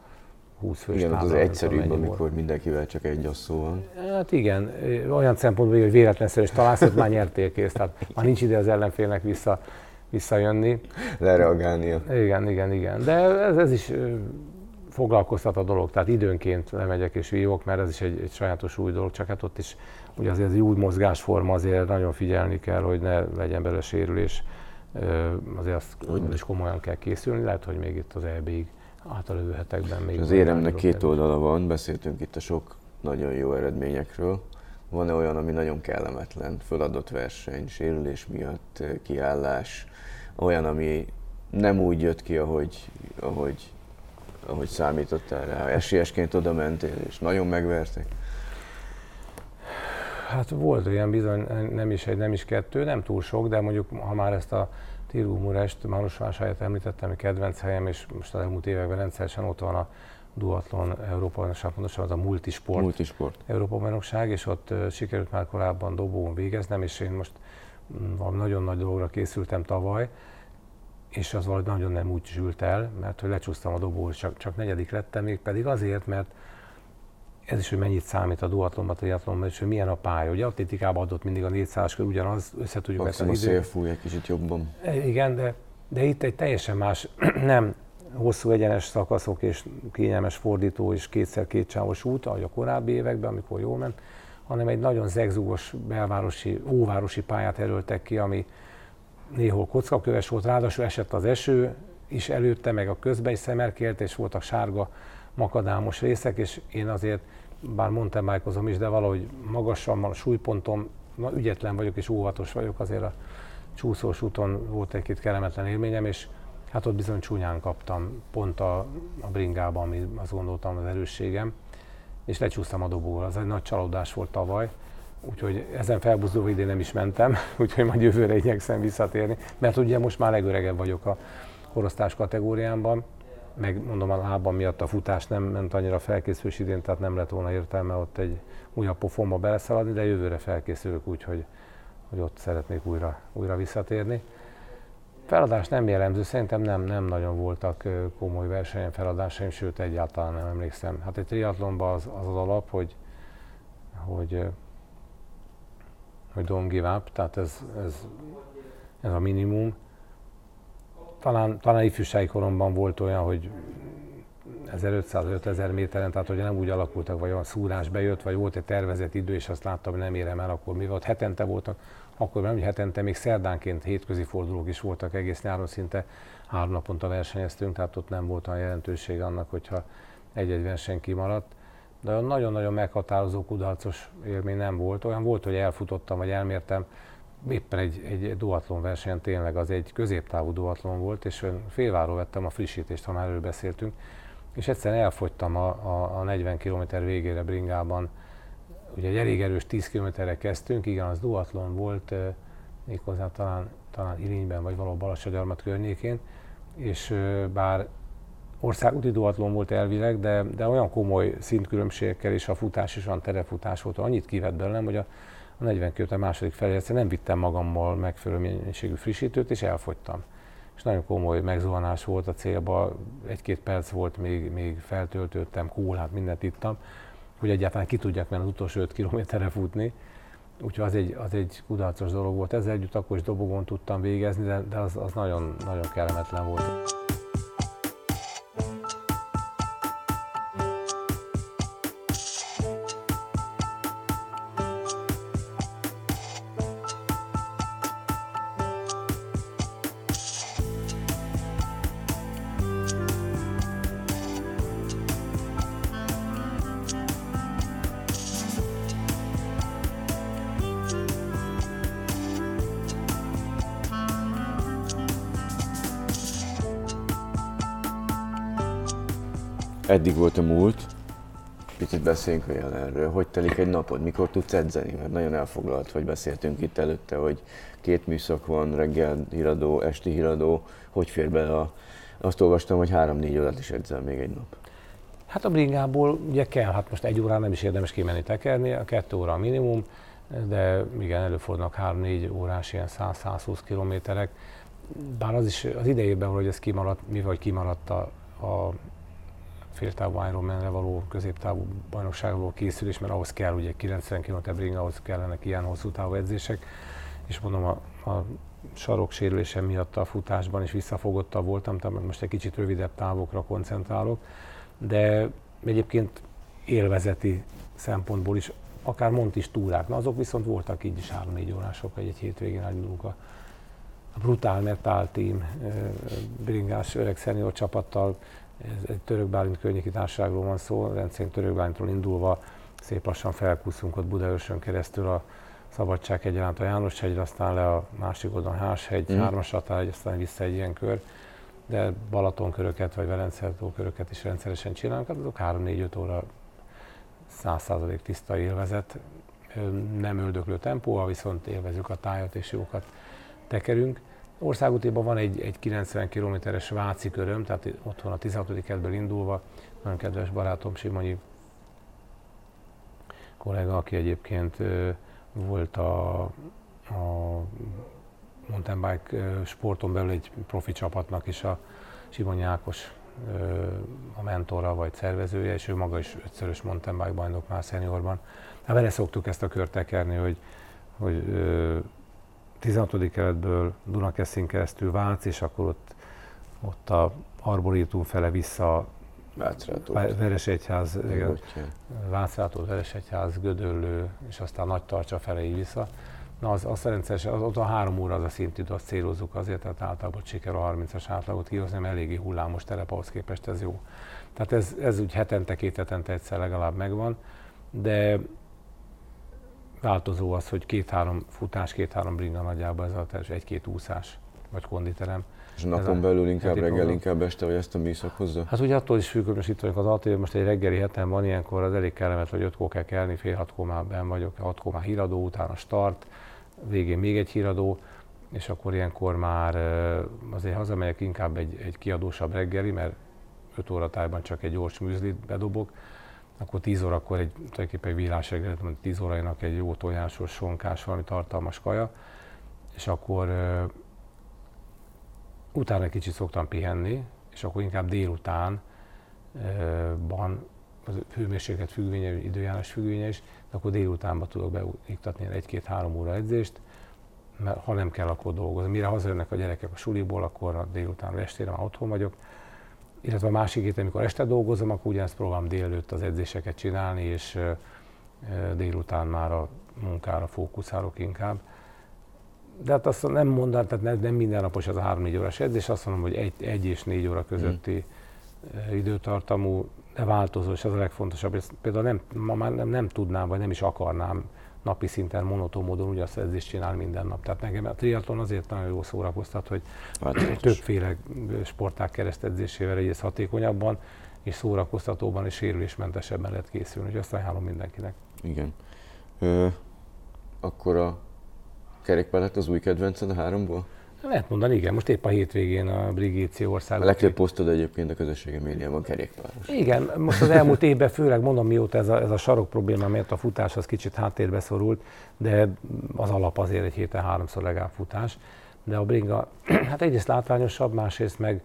20 fős Igen, az egyszerűbb, amikor volt. mindenkivel csak egy asszó van. Hát igen, olyan szempontból, hogy véletlenszerűen találsz, hogy már nyertél kész, tehát már nincs ide az ellenfélnek vissza visszajönni. Lereagálnia. Igen, igen, igen. De ez, ez is foglalkoztat a dolog, tehát időnként lemegyek és vívok, mert ez is egy, egy sajátos új dolog, csak hát ott is ugye azért egy új mozgásforma, azért nagyon figyelni kell, hogy ne legyen belőle sérülés, azért azt is komolyan kell készülni, lehet, hogy még itt az EB-ig általában hetekben még... Az éremnek két oldala van, beszéltünk itt a sok nagyon jó eredményekről, van-e olyan, ami nagyon kellemetlen, föladott verseny, sérülés miatt, kiállás, olyan, ami nem úgy jött ki, ahogy, ahogy, ahogy számítottál rá. Esélyesként oda mentél, és nagyon megvertek? Hát volt ilyen bizony, nem is egy, nem is kettő, nem túl sok, de mondjuk, ha már ezt a Tirgumurest, Marosvásárját említettem, hogy kedvenc helyem, és most az elmúlt években rendszeresen ott van a duatlon Európa bajnokság, pontosan az a multisport, multisport. Európa bajnokság, és ott sikerült már korábban dobón végeznem, és én most valami nagyon nagy dologra készültem tavaly, és az valahogy nagyon nem úgy sült el, mert hogy lecsúsztam a dobóhoz, csak, csak negyedik lettem, még pedig azért, mert ez is, hogy mennyit számít a duatlonban, a triatlonban, és hogy milyen a pálya. Ugye atlétikában adott mindig a 400 kör, ugyanaz, össze tudjuk ezt a szél fúj egy kicsit jobban. E, igen, de, de itt egy teljesen más, nem hosszú egyenes szakaszok és kényelmes fordító és kétszer kétsávos út, ahogy a korábbi években, amikor jól ment, hanem egy nagyon zegzúgos belvárosi, óvárosi pályát erőltek ki, ami néhol kockaköves volt, ráadásul esett az eső, is előtte, meg a közben is szemerkélt, és voltak sárga makadámos részek, és én azért, bár mountainbike is, de valahogy magasan van a súlypontom, na, ügyetlen vagyok és óvatos vagyok, azért a csúszós úton volt egy-két kellemetlen élményem, és hát ott bizony csúnyán kaptam, pont a, a bringában, ami azt gondoltam az erősségem, és lecsúsztam a dobóval. Az egy nagy csalódás volt tavaly, úgyhogy ezen felbuzdulva idén nem is mentem, úgyhogy majd jövőre igyekszem visszatérni, mert ugye most már legöregebb vagyok a korosztás kategóriámban, meg mondom a lábam miatt a futás nem ment annyira felkészülés idén, tehát nem lett volna értelme ott egy újabb pofonba beleszaladni, de jövőre felkészülök úgy, hogy, hogy ott szeretnék újra, újra visszatérni. Feladás nem jellemző, szerintem nem, nem nagyon voltak komoly versenyen feladásaim, sőt egyáltalán nem emlékszem. Hát egy triatlonban az az, az alap, hogy, hogy, hogy don't give up, tehát ez, ez, ez a minimum. Talán, talán ifjúsági koromban volt olyan, hogy 1500-5000 méteren, tehát hogy nem úgy alakultak, vagy olyan szúrás bejött, vagy volt egy tervezett idő, és azt láttam, hogy nem érem el, akkor mi volt. Hetente voltak, akkor nem, hogy hetente, még szerdánként hétközi fordulók is voltak egész nyáron, szinte három naponta versenyeztünk, tehát ott nem volt olyan jelentőség annak, hogyha egy-egy verseny kimaradt. De nagyon-nagyon meghatározó kudarcos élmény nem volt. Olyan volt, hogy elfutottam, vagy elmértem, éppen egy, egy duatlon versenyen tényleg az egy középtávú duatlon volt, és félváról vettem a frissítést, ha már erről beszéltünk, és egyszerűen elfogytam a, a, a 40 km végére bringában. Ugye egy elég erős 10 km-re kezdtünk, igen, az duatlon volt, méghozzá talán, talán Irinyben, vagy valahol Balassagyarmat környékén, és bár országúti duatlon volt elvileg, de, de olyan komoly szintkülönbségekkel és a futás is olyan terefutás volt, annyit kivett belőlem, hogy a, a 40 km második felé nem vittem magammal megfelelő mennyiségű frissítőt, és elfogytam. És nagyon komoly megzuhanás volt a célba, egy-két perc volt, még, még feltöltöttem, kólát, mindent ittam, hogy egyáltalán ki tudjak menni az utolsó 5 kilométerre futni. Úgyhogy az egy, az egy kudarcos dolog volt. Ezzel együtt akkor is dobogon tudtam végezni, de, de az, az nagyon, nagyon kellemetlen volt. Eddig volt a múlt, picit beszéljünk a jelenről. Hogy telik egy napod? Mikor tudsz edzeni? Mert nagyon elfoglalt, hogy beszéltünk itt előtte, hogy két műszak van, reggel híradó, esti híradó. Hogy fér bele a... Azt olvastam, hogy három-négy órát is edzel még egy nap. Hát a bringából ugye kell, hát most egy órán nem is érdemes kimenni tekerni, a kettő óra a minimum, de igen, előfordulnak 3-4 órás ilyen 100-120 kilométerek. Bár az is az idejében, hogy ez kimaradt, mivel kimaradt a, a féltávú Ironman-re való középtávú bajnokságról készülés, mert ahhoz kell ugye 90 km bring, ahhoz kellenek ilyen hosszú távú edzések, és mondom a, a sarok sérülése miatt a futásban is visszafogottabb voltam, tehát most egy kicsit rövidebb távokra koncentrálok, de egyébként élvezeti szempontból is, akár mond is túrák, na azok viszont voltak így is 3-4 órások, egy, egy hétvégén elindulunk a, a Brutál Metal Team bringás öreg szenior csapattal ez egy török Bálint környéki társaságról van szó, rendszerint török Bálintról indulva szép lassan felkúszunk ott Budaörsön keresztül a Szabadság egyaránt a János hegyre, aztán le a másik oldalon Háshegy, mm. hármas egy, aztán vissza egy ilyen kör. De Balaton köröket vagy köröket is rendszeresen csinálunk, hát azok 3-4-5 óra 100% tiszta élvezet, nem öldöklő tempóval, viszont élvezünk a tájat és jókat tekerünk. Országútiban van egy, egy 90 kilométeres Váci köröm, tehát ott van a 16. kedből indulva, nagyon kedves barátom Simonyi kollega, aki egyébként volt a, a mountain bike sporton belül egy profi csapatnak is a Simonyi Ákos a mentora vagy szervezője, és ő maga is ötszörös mountain bike bajnok már szeniorban. Hát vele szoktuk ezt a kört tekerni, hogy, hogy 16. keletből Dunakeszin keresztül Vác, és akkor ott, ott a Arborétum fele vissza Veresegyház, Vácrátót, Veresegyház, Gödöllő, és aztán Nagy Tarcsa fele így vissza. Na az, az rendszeresen, az, ott a három óra az a szintű, azt célozzuk azért, tehát általában sikerül a 30-as átlagot kihozni, mert eléggé hullámos terep, ahhoz képest ez jó. Tehát ez, ez úgy hetente, két hetente egyszer legalább megvan, de változó az, hogy két-három futás, két-három bringa nagyjából ez a egy-két úszás, vagy konditerem. És a napon belül inkább reggel, program. inkább este, vagy ezt a műszak hozza? Hát ugye attól is függ, hogy most itt vagyok az altében, most egy reggeli heten van, ilyenkor az elég kellemet, hogy ötkor kell kelni, fél hatkor már ben vagyok, hatkor már híradó, utána start, végén még egy híradó, és akkor ilyenkor már azért hazamegyek inkább egy, egy kiadósabb reggeli, mert 5 óra tájban csak egy gyors műzlit bedobok, akkor 10 órakor egy, tulajdonképpen egy villás reggelet, 10 órájának egy jó tojásos, sonkás, valami tartalmas kaja, és akkor uh, utána kicsit szoktam pihenni, és akkor inkább délután van az hőmérséklet függvénye, időjárás függvénye is, de akkor délutánban tudok beiktatni egy-két-három óra edzést, mert ha nem kell, akkor dolgozni. Mire hazajönnek a gyerekek a suliból, akkor a délután estére már otthon vagyok. Illetve a másik héten, amikor este dolgozom, akkor ugyanezt próbálom délelőtt az edzéseket csinálni, és délután már a munkára fókuszálok inkább. De hát azt nem mondanám, tehát nem, nem mindennapos az a 3-4 órás edzés, azt mondom, hogy egy, egy és négy óra közötti mm időtartamú, de változó, és ez a legfontosabb. Ezt például nem, ma már nem, nem tudnám, vagy nem is akarnám napi szinten, monoton módon ugyanazt edzést csinálni minden nap. Tehát nekem a triatlon azért nagyon jó szórakoztat, hogy Változás. többféle sporták keresztedzésével egész hatékonyabban, és szórakoztatóban és sérülésmentesebben lehet készülni, és ezt ajánlom mindenkinek. Igen. Ö, akkor a kerékpár lett az új kedvenced a háromból? Lehet mondani, igen. Most épp a hétvégén a Brigéci ország. A legtöbb posztod egyébként a közösségi médiában kerékpáros. Igen, most az elmúlt évben főleg mondom, mióta ez a, ez a sarok probléma miatt a futás az kicsit háttérbe szorult, de az alap azért egy héten háromszor legalább futás. De a bringa, hát egyrészt látványosabb, másrészt meg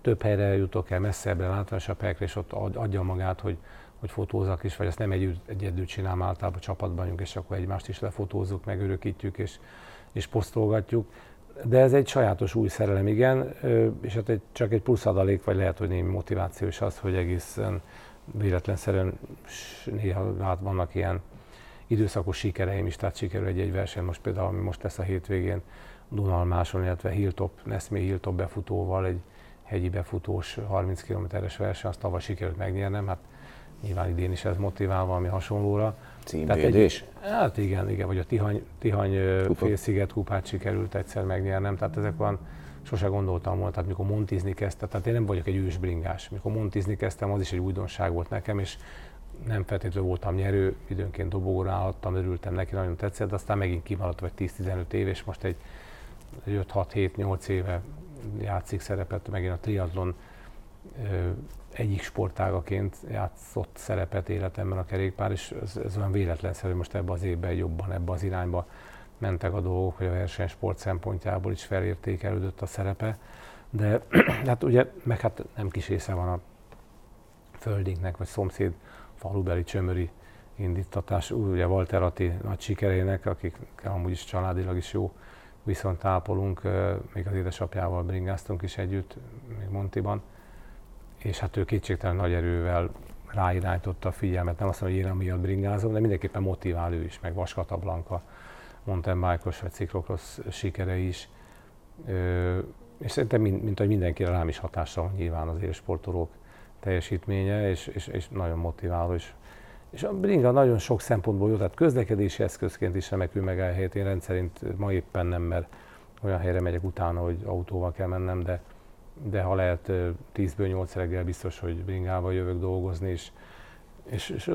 több helyre jutok el, messzebbre, látványosabb helyekre, és ott adja magát, hogy, hogy fotózak is, vagy ezt nem egy, egyedül csinálom, általában csapatban vagyunk, és akkor egymást is lefotózzuk, megörökítjük, és, és posztolgatjuk de ez egy sajátos új szerelem, igen, és hát egy, csak egy plusz adalék, vagy lehet, hogy némi motiváció is az, hogy egészen véletlenszerűen néha hát vannak ilyen időszakos sikereim is, tehát sikerül egy-egy verseny, most például, ami most lesz a hétvégén, Dunalmáson, illetve Hilltop, Neszmé Hilltop befutóval, egy hegyi befutós 30 km-es verseny, azt tavaly sikerült megnyernem, hát nyilván idén is ez motivál valami hasonlóra. Címvédés? Hát igen, igen, vagy a Tihany, Tihany félsziget kupát sikerült egyszer megnyernem, tehát ezek van, sose gondoltam volna, tehát mikor montizni kezdtem, tehát én nem vagyok egy ősbringás, mikor montizni kezdtem, az is egy újdonság volt nekem, és nem feltétlenül voltam nyerő, időnként dobogóra állhattam, örültem neki, nagyon tetszett, de aztán megint kimaradt vagy 10-15 év, és most egy, egy 5-6-7-8 éve játszik szerepet, megint a triatlon egyik sportágaként játszott szerepet életemben a kerékpár, és ez, ez olyan véletlenszerű, hogy most ebbe az évben jobban ebbe az irányba mentek a dolgok, hogy a versenysport szempontjából is felértékelődött a szerepe. De hát ugye, meg hát nem kis része van a földinknek, vagy szomszéd falubeli csömöri indítatás, ugye Walter Ati nagy sikerének, akik amúgy is családilag is jó viszont ápolunk, még az édesapjával bringáztunk is együtt, még Montiban és hát ő kétségtelen nagy erővel ráirányította a figyelmet, nem azt mondom, hogy én amiatt bringázom, de mindenképpen motivál ő is, meg Vaskata Blanka, mountain bike vagy ciklokrosz sikere is. Ö, és szerintem, mint, mint hogy mindenkire rám is hatással van nyilván az élsportolók teljesítménye, és, és, és nagyon motiváló. És, és a bringa nagyon sok szempontból jó, tehát közlekedési eszközként is remekül megállhet. Én rendszerint ma éppen nem, mert olyan helyre megyek utána, hogy autóval kell mennem, de de ha lehet 10-ből 8 reggel biztos, hogy bringával jövök dolgozni, és, és, és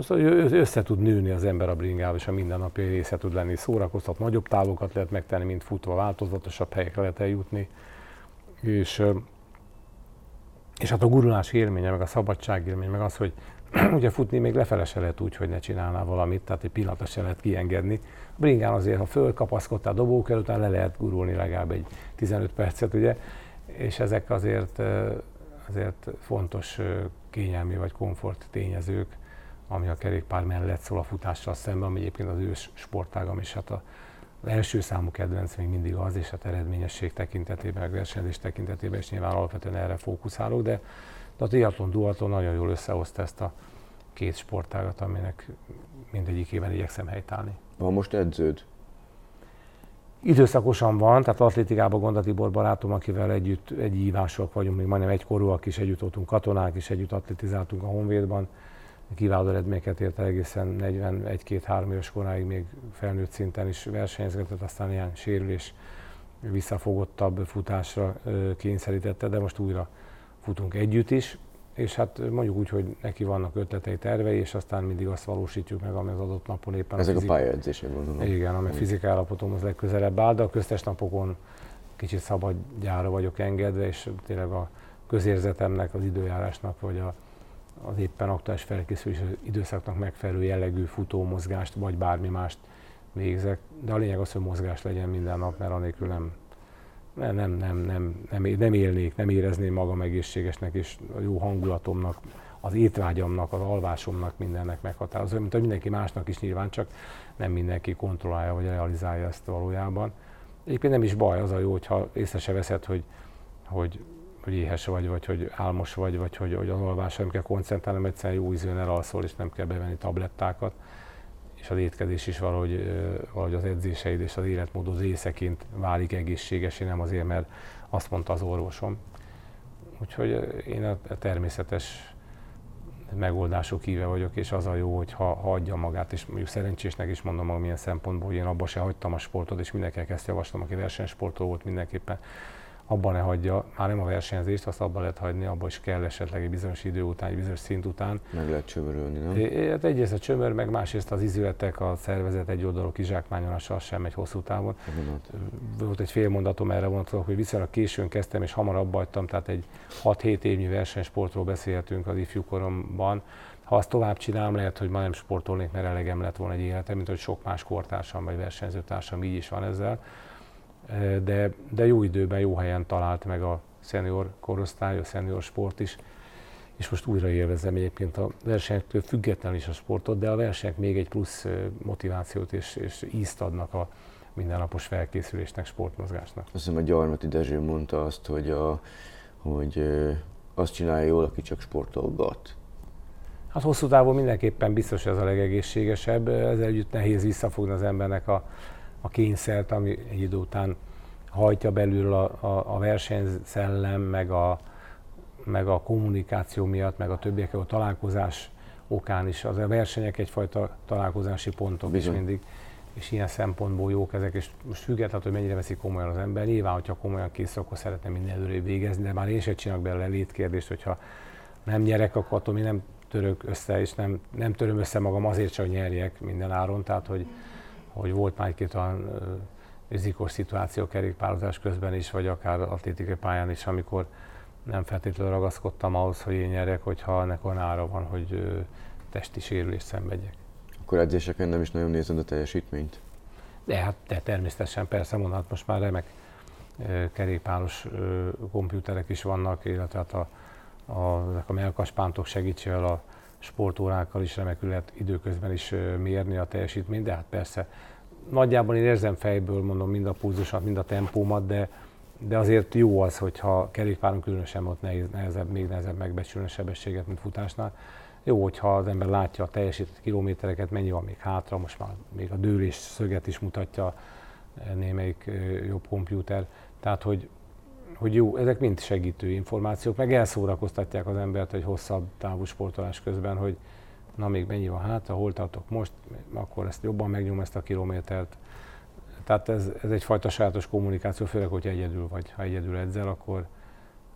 össze tud nőni az ember a bringával, és a mindennapi része tud lenni. Szórakoztat, nagyobb távokat lehet megtenni, mint futva, változatosabb helyekre lehet eljutni, és, és hát a gurulás élménye, meg a szabadság élménye, meg az, hogy ugye futni még lefele se lehet úgy, hogy ne csinálnál valamit, tehát egy pillanatra se lehet kiengedni. A bringán azért, ha fölkapaszkodtál dobók előtt, le lehet gurulni legalább egy 15 percet, ugye, és ezek azért, azért fontos kényelmi vagy komfort tényezők, ami a kerékpár mellett szól a futással szemben, ami egyébként az ős sportágam, és hát a, az első számú kedvenc még mindig az, és hát eredményesség tekintetében, meg versenyzés tekintetében is nyilván alapvetően erre fókuszálok, de, de a triatlon, duatlon nagyon jól összehozta ezt a két sportágat, aminek mindegyikében igyekszem helytállni. Van most edződ? Időszakosan van, tehát atlétikában Gonda Tibor barátom, akivel együtt egy hívások vagyunk, még majdnem egykorúak is, együtt voltunk katonák is, együtt atletizáltunk a Honvédban. Kiváló eredményeket ért el egészen 41-2-3 éves koráig még felnőtt szinten is versenyezgetett, aztán ilyen sérülés visszafogottabb futásra kényszerítette, de most újra futunk együtt is és hát mondjuk úgy, hogy neki vannak ötletei, tervei, és aztán mindig azt valósítjuk meg, ami az adott napon éppen Ezek a, fizik... a pályaedzések gondolom. Igen, ami a fizikai állapotomhoz legközelebb áll, de a köztes napokon kicsit szabadjára vagyok engedve, és tényleg a közérzetemnek, az időjárásnak, vagy a, az éppen aktuális felkészülés időszaknak megfelelő jellegű futómozgást, vagy bármi mást végzek. De a lényeg az, hogy mozgás legyen minden nap, mert anélkül nem, nem, nem, nem, nem, nem, nem élnék, nem érezném magam egészségesnek, és a jó hangulatomnak, az étvágyamnak, az alvásomnak mindennek meghatározó, mint a mindenki másnak is nyilván, csak nem mindenki kontrollálja vagy realizálja ezt valójában. Egyébként nem is baj, az a jó, hogyha észre se veszed, hogy, hogy, hogy éhes vagy, vagy hogy álmos vagy, vagy hogy, hogy az alvásra nem kell koncentrálni, mert egyszerűen jó ízűen elalszol, és nem kell bevenni tablettákat. És az étkezés is valahogy, valahogy az edzéseid és az életmódod részeként válik egészségesé, nem azért, mert azt mondta az orvosom. Úgyhogy én a természetes megoldások híve vagyok, és az a jó, hogy ha, ha adja magát, és mondjuk szerencsésnek is mondom magam milyen szempontból, hogy én abba se hagytam a sportot, és mindenkinek ezt javaslom, aki versenysportoló volt mindenképpen, abban ne hagyja, már nem a versenyzést, azt abban lehet hagyni, abban is kell esetleg egy bizonyos idő után, egy bizonyos szint után. Meg lehet csömörölni, nem? Hát egyrészt a csömör, meg másrészt az izületek, a szervezet egy oldalú kizsákmányolása sem egy hosszú távon. Volt egy fél mondatom erre vonatkozóan, hogy viszonylag későn kezdtem, és hamar abba hagytam, tehát egy 6-7 évnyi versenysportról beszélhetünk az ifjúkoromban. Ha azt tovább csinálom, lehet, hogy ma nem sportolnék, mert elegem lett volna egy életem, mint hogy sok más kortársam vagy versenyzőtársam így is van ezzel de, de jó időben, jó helyen talált meg a szenior korosztály, a szenior sport is, és most újra élvezem egyébként a versenyektől függetlenül is a sportot, de a versenyek még egy plusz motivációt és, és ízt adnak a mindennapos felkészülésnek, sportmozgásnak. Azt hiszem a Gyarmati Dezső mondta azt, hogy, a, hogy azt csinálja jól, aki csak sportolgat. Hát hosszú távon mindenképpen biztos ez a legegészségesebb, ezzel együtt nehéz visszafogni az embernek a, a kényszert, ami egy idő után hajtja belül a, a, a versenyszellem, meg a, meg a kommunikáció miatt, meg a többiekkel a találkozás okán is. Az a versenyek egyfajta találkozási pontok Bizony. is mindig, és ilyen szempontból jók ezek, és most függetlenül, hogy mennyire veszik komolyan az ember. Nyilván, hogyha komolyan kész, akkor szeretne minden előrébb végezni, de már én sem csinálok belőle létkérdést, hogyha nem nyerek, akkor attól mi nem török össze, és nem, nem töröm össze magam azért, hogy nyerjek minden áron. Tehát, hogy, hogy volt már egy-két olyan rizikós szituáció kerékpározás közben is, vagy akár atlétikai pályán is, amikor nem feltétlenül ragaszkodtam ahhoz, hogy én nyerjek, hogyha ennek olyan ára van, hogy testi sérülést szenvedjek. Akkor edzéseken nem is nagyon nézed a teljesítményt? De hát de természetesen persze mondhat, most már remek kerékpáros komputerek is vannak, illetve hát a, a, a melkaspántok segítségével a sportórákkal is remekül lehet időközben is mérni a teljesítményt, de hát persze nagyjából én érzem fejből, mondom, mind a pulzusomat, mind a tempómat, de, de azért jó az, hogyha kerékpáron különösen ott nehéz, nehezebb, még nehezebb megbecsülni a sebességet, mint futásnál. Jó, hogyha az ember látja a teljesített kilométereket, mennyi van még hátra, most már még a dőlés szöget is mutatja némelyik jobb kompjúter. Tehát, hogy hogy jó, ezek mind segítő információk, meg elszórakoztatják az embert egy hosszabb távú sportolás közben, hogy na még mennyi van hátra, hol tartok most, akkor ezt jobban megnyom ezt a kilométert. Tehát ez, ez egyfajta sajátos kommunikáció, főleg, hogy egyedül vagy. Ha egyedül edzel, akkor,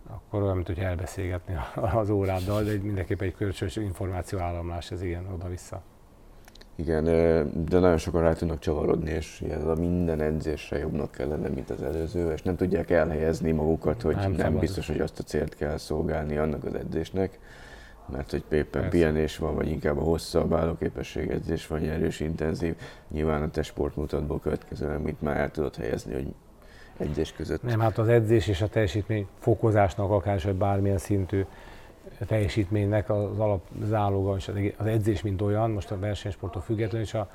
akkor olyan, mint hogy elbeszélgetni az óráddal, de mindenképpen egy kölcsönös információ államlás, ez ilyen oda-vissza. Igen, de nagyon sokan rá tudnak csavarodni, és ez a minden edzésre jobbnak kell lenni, mint az előző, és nem tudják elhelyezni magukat, hogy nem, nem biztos, hogy azt a célt kell szolgálni annak az edzésnek, mert hogy éppen pihenés van, vagy inkább a hosszabb állóképesség edzés vagy erős, intenzív, nyilván a te sportmutatból következően, mit már el tudod helyezni, hogy edzés között. Nem, hát az edzés és a teljesítmény fokozásnak akár vagy bármilyen szintű teljesítménynek az alapzáloga és az edzés, mint olyan, most a versenysporttól függetlenül, és a,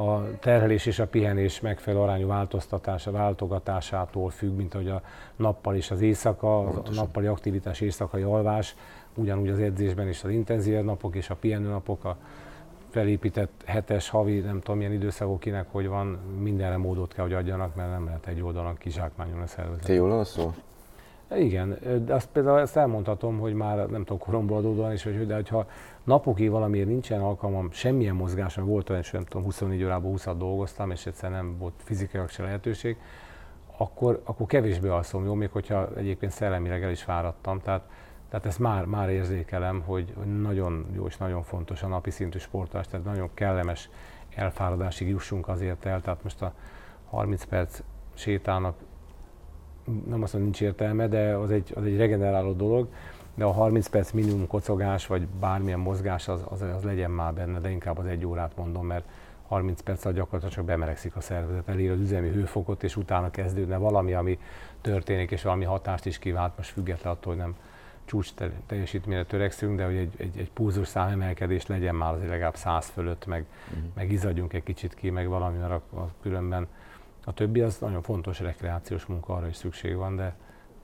a terhelés és a pihenés megfelelő arányú változtatása, váltogatásától függ, mint ahogy a nappal és az éjszaka, a nappali aktivitás, éjszakai alvás, ugyanúgy az edzésben is az intenzív napok és a pihenő napok, a felépített hetes, havi, nem tudom milyen időszakok kinek, hogy van, mindenre módot kell, hogy adjanak, mert nem lehet egy oldalon kizsákmányolni a szervezet. Te jól alszol? Igen, de azt például ezt elmondhatom, hogy már nem tudom, koromból adódóan is, hogy, de hogyha napokig valamiért nincsen alkalmam semmilyen mozgásra, volt olyan, és nem tudom, 24 órában 20 dolgoztam, és egyszerűen nem volt fizikailag se lehetőség, akkor, akkor kevésbé alszom jó, még hogyha egyébként szellemileg el is fáradtam. Tehát, tehát ezt már, már érzékelem, hogy, nagyon jó és nagyon fontos a napi szintű sportolás, tehát nagyon kellemes elfáradásig jussunk azért el. Tehát most a 30 perc sétának nem azt mondom, nincs értelme, de az egy, az egy regeneráló dolog, de a 30 perc minimum kocogás, vagy bármilyen mozgás, az, az, az legyen már benne, de inkább az egy órát mondom, mert 30 perc alatt gyakorlatilag csak bemelegszik a szervezet, elér az üzemi hőfokot, és utána kezdődne valami, ami történik, és valami hatást is kivált, most független attól, hogy nem csúcs teljesítményre törekszünk, de hogy egy, egy, egy pulzus szám emelkedés legyen már azért legalább 100 fölött, meg, uh-huh. meg izadjunk egy kicsit ki, meg valami, mert a, a különben a többi az nagyon fontos rekreációs munka, arra is szükség van, de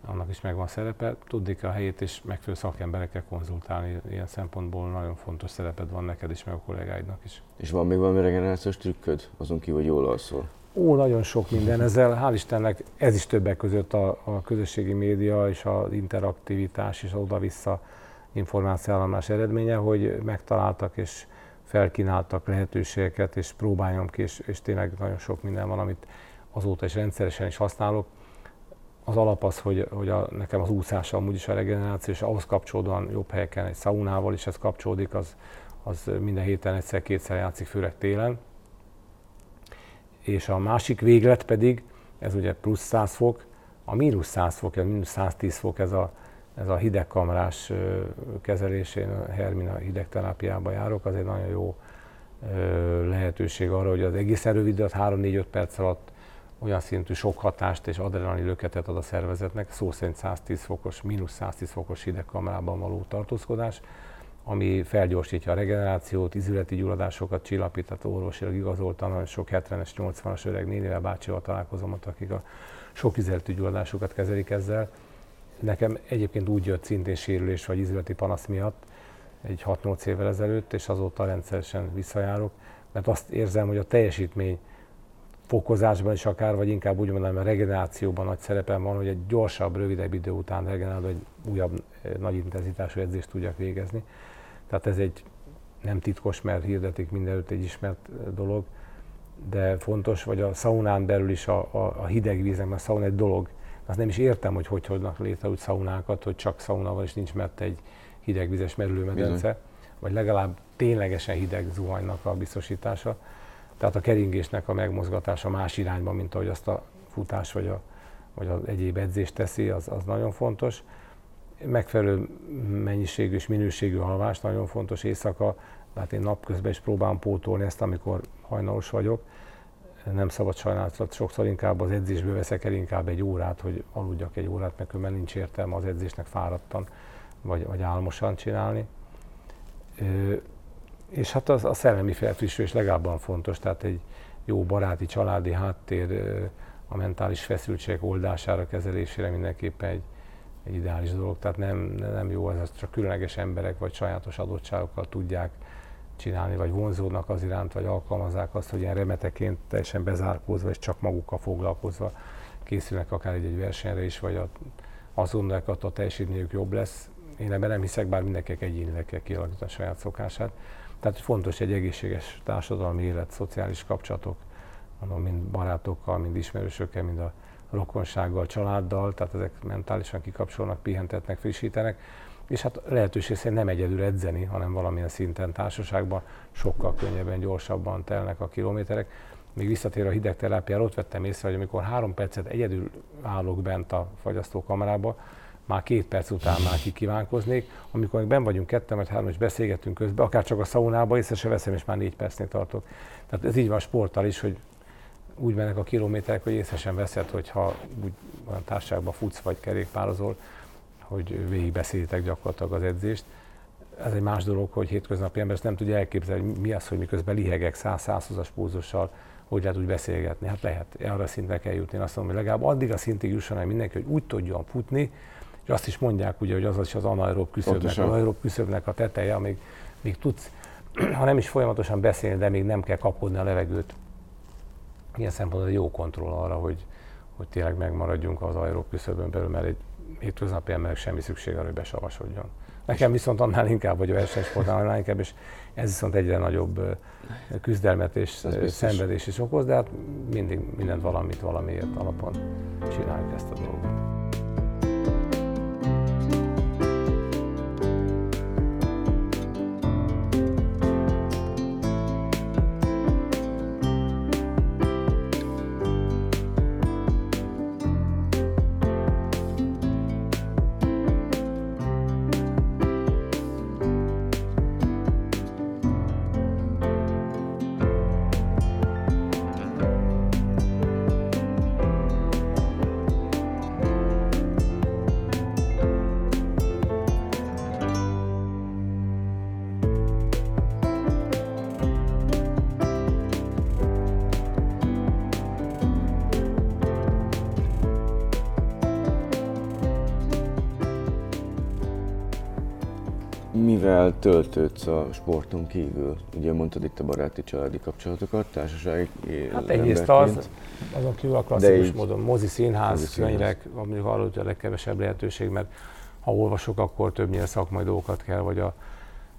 annak is megvan szerepe. Tudni a helyét, és megfelelő szakemberekkel konzultálni. Ilyen szempontból nagyon fontos szereped van neked is, meg a kollégáidnak is. És van még valami regenerációs trükköd, azon kívül, hogy jól alszol? Ó, nagyon sok minden. Ezzel hál' Istennek ez is többek között a, a közösségi média és az interaktivitás és oda-vissza információállomás eredménye, hogy megtaláltak és felkínáltak lehetőségeket, és próbáljam ki, és, és tényleg nagyon sok minden van, amit azóta is rendszeresen is használok. Az alap az, hogy, hogy a, nekem az úszás amúgy is a regeneráció, és ahhoz kapcsolódóan jobb helyeken egy szaunával is ez kapcsolódik, az, az minden héten egyszer-kétszer játszik, főleg télen. És a másik véglet pedig, ez ugye plusz 100 fok, a mínusz 100 fok, a mínusz 110 fok, ez a, ez a hidegkamrás kezelésén, a Hermina hidegterápiába járok, az egy nagyon jó lehetőség arra, hogy az egészen rövid, 3-4-5 perc alatt olyan szintű sok hatást és adrenalin löketet ad a szervezetnek, szó szerint 110 fokos, mínusz 110 fokos hidegkamrában való tartózkodás, ami felgyorsítja a regenerációt, izületi gyulladásokat csillapít, tehát orvosilag igazoltan, sok 70-es, 80-as öreg nénivel bácsival találkozom ott, akik a sok izületi gyulladásokat kezelik ezzel. Nekem egyébként úgy jött szintén sérülés vagy izületi panasz miatt, egy 6-8 évvel ezelőtt, és azóta rendszeresen visszajárok, mert azt érzem, hogy a teljesítmény fokozásban is akár, vagy inkább úgy mondanám, a regenerációban nagy szerepem van, hogy egy gyorsabb, rövidebb idő után regenerálva, egy újabb eh, nagy intenzitású edzést tudjak végezni. Tehát ez egy nem titkos, mert hirdetik mindenütt egy ismert eh, dolog, de fontos, vagy a szaunán belül is a, a, a hideg víznek, mert a szauna egy dolog. Azt nem is értem, hogy hogy hoznak létre úgy szaunákat, hogy csak szauna van, és nincs mert egy hidegvizes merülőmedence, vagy legalább ténylegesen hideg zuhanynak a biztosítása tehát a keringésnek a megmozgatása más irányba, mint ahogy azt a futás vagy, a, vagy az egyéb edzés teszi, az, az nagyon fontos. Megfelelő mennyiségű és minőségű alvás nagyon fontos éjszaka, tehát én napközben is próbálom pótolni ezt, amikor hajnalos vagyok. Nem szabad sajnálatot, sokszor inkább az edzésből veszek el inkább egy órát, hogy aludjak egy órát, mert különben nincs értelme az edzésnek fáradtan vagy, vagy álmosan csinálni és hát az, a szellemi felfrissülés legalább fontos, tehát egy jó baráti, családi háttér a mentális feszültségek oldására, kezelésére mindenképpen egy, egy ideális dolog. Tehát nem, nem jó, ez csak különleges emberek vagy sajátos adottságokkal tudják csinálni, vagy vonzódnak az iránt, vagy alkalmazzák azt, hogy ilyen remeteként teljesen bezárkózva és csak magukkal foglalkozva készülnek akár egy, egy versenyre is, vagy a, hogy a teljesítményük jobb lesz. Én ebben nem hiszek, bár mindenkinek egyénileg kell kialakítani a saját szokását. Tehát fontos egy egészséges társadalmi élet, szociális kapcsolatok, mondom, mind barátokkal, mind ismerősökkel, mind a rokonsággal, családdal, tehát ezek mentálisan kikapcsolnak, pihentetnek, frissítenek, és hát lehetőség szerint nem egyedül edzeni, hanem valamilyen szinten társaságban sokkal könnyebben, gyorsabban telnek a kilométerek. Még visszatér a hidegterápiára, ott vettem észre, hogy amikor három percet egyedül állok bent a fagyasztókamerába, már két perc után már kikívánkoznék, amikor ben vagyunk ketten vagy három, és beszélgetünk közben, akár csak a szaunába, észre se veszem, és már négy percnél tartok. Tehát ez így van sporttal is, hogy úgy mennek a kilométerek, hogy észre sem veszed, hogyha úgy olyan társaságban futsz vagy kerékpározol, hogy végigbeszélitek gyakorlatilag az edzést. Ez egy más dolog, hogy hétköznapi ember ezt nem tudja elképzelni, hogy mi az, hogy miközben lihegek 100-120-as pózussal, hogy lehet úgy beszélgetni. Hát lehet, arra a szintre kell jutni. Én azt mondom, hogy legalább addig a szintig jusson el mindenki, hogy úgy tudjon futni, és azt is mondják, ugye, hogy az is az anaerob küszöbnek, az anaerob küszöbnek a teteje, amíg még tudsz, ha nem is folyamatosan beszélni, de még nem kell kapkodni a levegőt. Ilyen szempontból jó kontroll arra, hogy, hogy tényleg megmaradjunk az aerob küszöbön belül, mert egy hétköznapi emberek semmi szükség arra, hogy besavasodjon. Nekem viszont annál inkább, hogy a versenysportnál annál inkább, és ez viszont egyre nagyobb küzdelmet és szenvedés is okoz, de hát mindig mindent valamit valamiért alapon csináljuk ezt a dolgot. Mivel töltődsz a sporton kívül? Ugye mondtad itt a baráti családi kapcsolatokat, társasági Hát egyrészt az, azon kívül a klasszikus így, módon mozi színház, könyvek, mondjuk arról, hogy a legkevesebb lehetőség, mert ha olvasok, akkor többnyire szakmai dolgokat kell, vagy a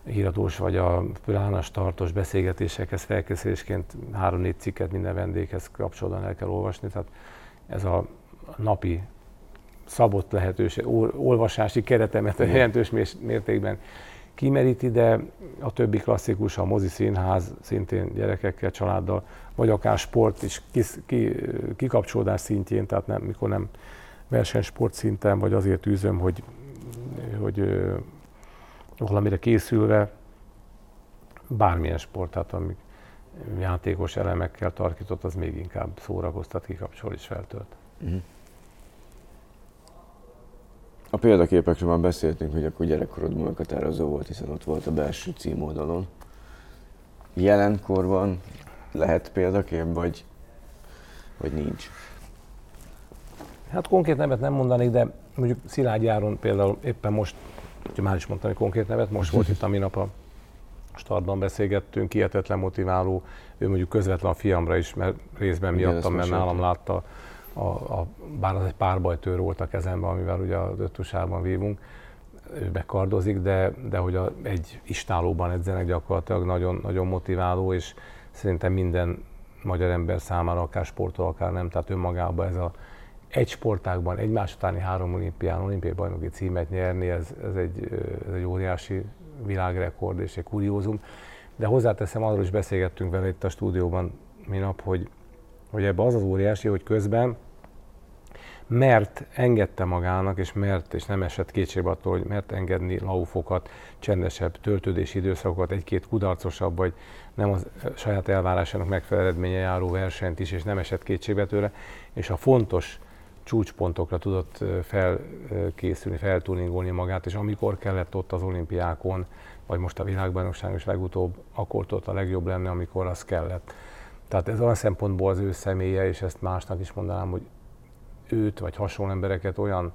híradós, vagy a plánas tartós beszélgetésekhez felkészülésként három-négy cikket minden vendéghez kapcsolatban el kell olvasni, tehát ez a napi szabott lehetőség, olvasási keretemet a jelentős mértékben kimeríti, de a többi klasszikus, a mozi színház, szintén gyerekekkel, családdal, vagy akár sport is ki, kikapcsolódás szintjén, tehát nem, mikor nem versenysport szinten, vagy azért űzöm, hogy, hogy valamire készülve, bármilyen sport, tehát amíg játékos elemekkel tarkított, az még inkább szórakoztat, kikapcsol és feltölt. Uh-huh. A példaképekről már beszéltünk, hogy akkor gyerekkorodban meghatározó volt, hiszen ott volt a belső címoldalon. Jelenkorban lehet példakép, vagy, vagy nincs? Hát konkrét nevet nem mondanék, de mondjuk Szilágy Járon például éppen most, hogy már is mondtam egy konkrét nevet, most volt itt a minap a startban beszélgettünk, hihetetlen motiváló, ő mondjuk közvetlen a fiamra is, mert részben miattam, mert nálam látta a, a, bár az egy párbajtőr volt a kezemben, amivel ugye az öttusában vívunk, ő bekardozik, de, de hogy a, egy istálóban edzenek gyakorlatilag nagyon, nagyon motiváló, és szerintem minden magyar ember számára, akár sportol, akár nem, tehát önmagában ez a egy sportágban, egymás utáni három olimpián, olimpiai bajnoki címet nyerni, ez, ez, egy, ez egy óriási világrekord és egy kuriózum. De hozzáteszem, arról is beszélgettünk vele itt a stúdióban minap, hogy hogy ebbe az az óriási, hogy közben mert engedte magának, és mert, és nem esett kétségbe attól, hogy mert engedni laufokat, csendesebb töltődési időszakokat, egy-két kudarcosabb, vagy nem a saját elvárásának megfelelő eredménye járó versenyt is, és nem esett kétségbe tőle, és a fontos csúcspontokra tudott felkészülni, feltuningolni magát, és amikor kellett ott az olimpiákon, vagy most a világbajnokságon is legutóbb, akkor ott a legjobb lenne, amikor az kellett. Tehát ez olyan szempontból az ő személye, és ezt másnak is mondanám, hogy őt vagy hasonló embereket olyan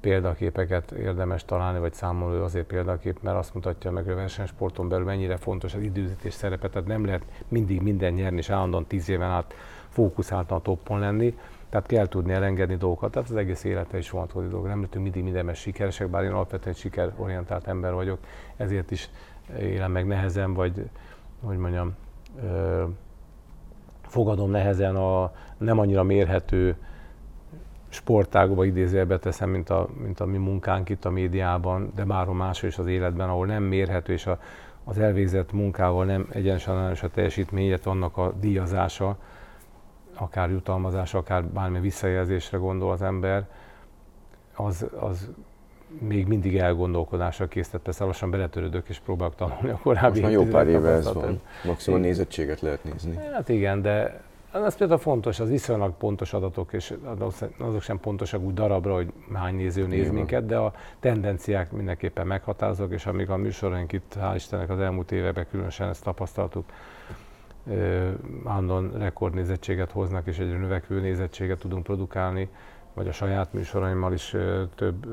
példaképeket érdemes találni, vagy számoló azért példakép, mert azt mutatja meg, hogy a versenysporton belül mennyire fontos az időzítés szerepe, tehát nem lehet mindig minden nyerni, és állandóan tíz éven át fókuszáltan a toppon lenni, tehát kell tudni elengedni dolgokat, tehát az egész élete is vonatkozik dolog. Nem lehetünk mindig mindenben sikeresek, bár én alapvetően sikerorientált ember vagyok, ezért is élem meg nehezen, vagy hogy mondjam, fogadom nehezen a nem annyira mérhető sportágokba idézőjelbe teszem, mint a, mint a mi munkánk itt a médiában, de bárhol máshol is az életben, ahol nem mérhető, és a, az elvégzett munkával nem egyensanályos a teljesítmény, illetve annak a díjazása, akár jutalmazása, akár bármilyen visszajelzésre gondol az ember, az, az még mindig elgondolkodásra készített, persze lassan beletörődök és próbálok tanulni a korábbi Most jó pár éve ez van. Maximum nézettséget lehet nézni. Hát igen, de az például fontos, az viszonylag pontos adatok, és azok sem pontosak úgy darabra, hogy hány néző néz Igen. minket, de a tendenciák mindenképpen meghatározók, és amíg a műsoraink itt, hál' Istennek az elmúlt években különösen ezt tapasztaltuk, állandóan rekordnézettséget hoznak, és egyre növekvő nézettséget tudunk produkálni, vagy a saját műsoraimmal is több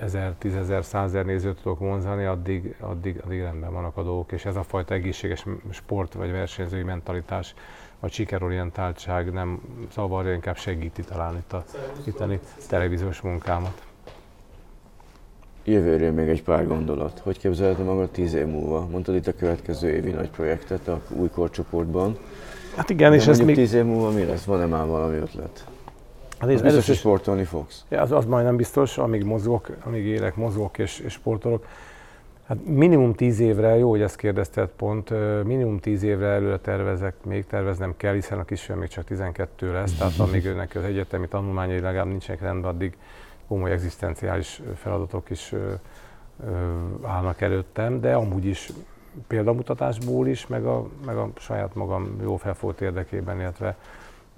ezer, tízezer, százezer nézőt tudok vonzani, addig, addig, addig rendben vannak a dolgok, és ez a fajta egészséges sport vagy versenyzői mentalitás vagy sikerorientáltság nem zavarja, inkább segíti talán itt a itteni televíziós munkámat. Jövőről még egy pár gondolat. Hogy képzelhetem magad tíz év múlva? Mondtad itt a következő évi nagy projektet a új korcsoportban. Hát igen, De és ez még... tíz év múlva mi lesz? Van-e már valami ötlet? Hát ez biztos, hogy sportolni fogsz. Az, az majdnem biztos, amíg mozgok, amíg élek, mozgok és, és sportolok. Hát minimum tíz évre, jó, hogy ezt kérdezted pont, minimum tíz évre előre tervezek, még terveznem kell, hiszen a kisfiam még csak 12 lesz, tehát amíg őnek az egyetemi tanulmányai legalább nincsenek rendben, addig komoly egzisztenciális feladatok is állnak előttem, de amúgy is példamutatásból is, meg a, meg a saját magam jó felfolt érdekében, illetve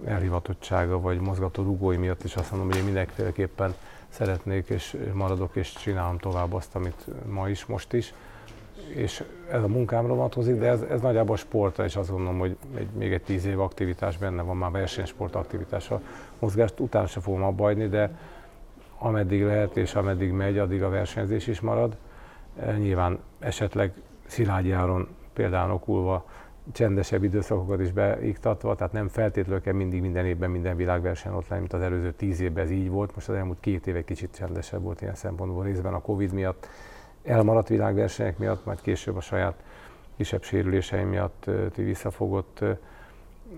elhivatottsága vagy mozgató rugói miatt is azt mondom, hogy én mindenféleképpen szeretnék és maradok és csinálom tovább azt, amit ma is, most is. És ez a munkámra vonatkozik, de ez, ez nagyjából sportra, és azt gondolom, hogy egy, még egy tíz év aktivitás benne van már versenysport aktivitása. Mozgást utána se fogom abba de ameddig lehet és ameddig megy, addig a versenyzés is marad. Nyilván esetleg Szilágyi Áron például okulva csendesebb időszakokat is beiktatva, tehát nem feltétlenül kell mindig minden évben minden világverseny ott lenni, mint az előző tíz évben ez így volt. Most az elmúlt két év egy kicsit csendesebb volt ilyen szempontból részben a Covid miatt, elmaradt világversenyek miatt, majd később a saját kisebb sérüléseim miatt visszafogott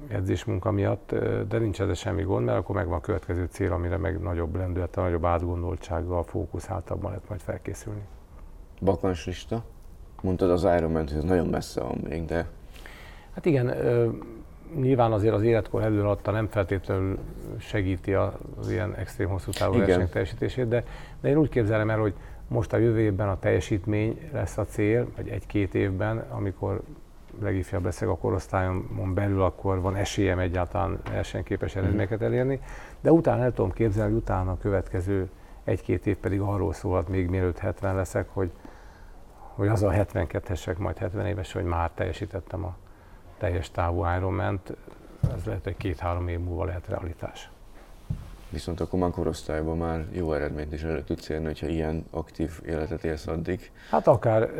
edzésmunka miatt, de nincs ez semmi gond, mert akkor megvan a következő cél, amire meg nagyobb lendülettel, nagyobb átgondoltsággal, fókuszáltabban lehet majd felkészülni. Bakans lista? Mondtad az Ironman, hogy ez nagyon messze van még, de... Hát igen, nyilván azért az életkor előadta nem feltétlenül segíti az ilyen extrém hosszú távú versenyek teljesítését, de, de én úgy képzelem el, hogy most a jövő évben a teljesítmény lesz a cél, vagy egy-két évben, amikor legifjabb leszek a korosztályomon belül, akkor van esélyem egyáltalán versenyképes mhm. eredményeket elérni, de utána el tudom képzelni, hogy utána a következő egy-két év pedig arról szólhat, még mielőtt 70 leszek, hogy, hogy az a 72-esek, majd 70 éves, hogy már teljesítettem a teljes távú Ironman-t, ez lehet, hogy két-három év múlva lehet realitás. Viszont akkor már korosztályban már jó eredményt is elő tudsz érni, hogyha ilyen aktív életet élsz addig. Hát akár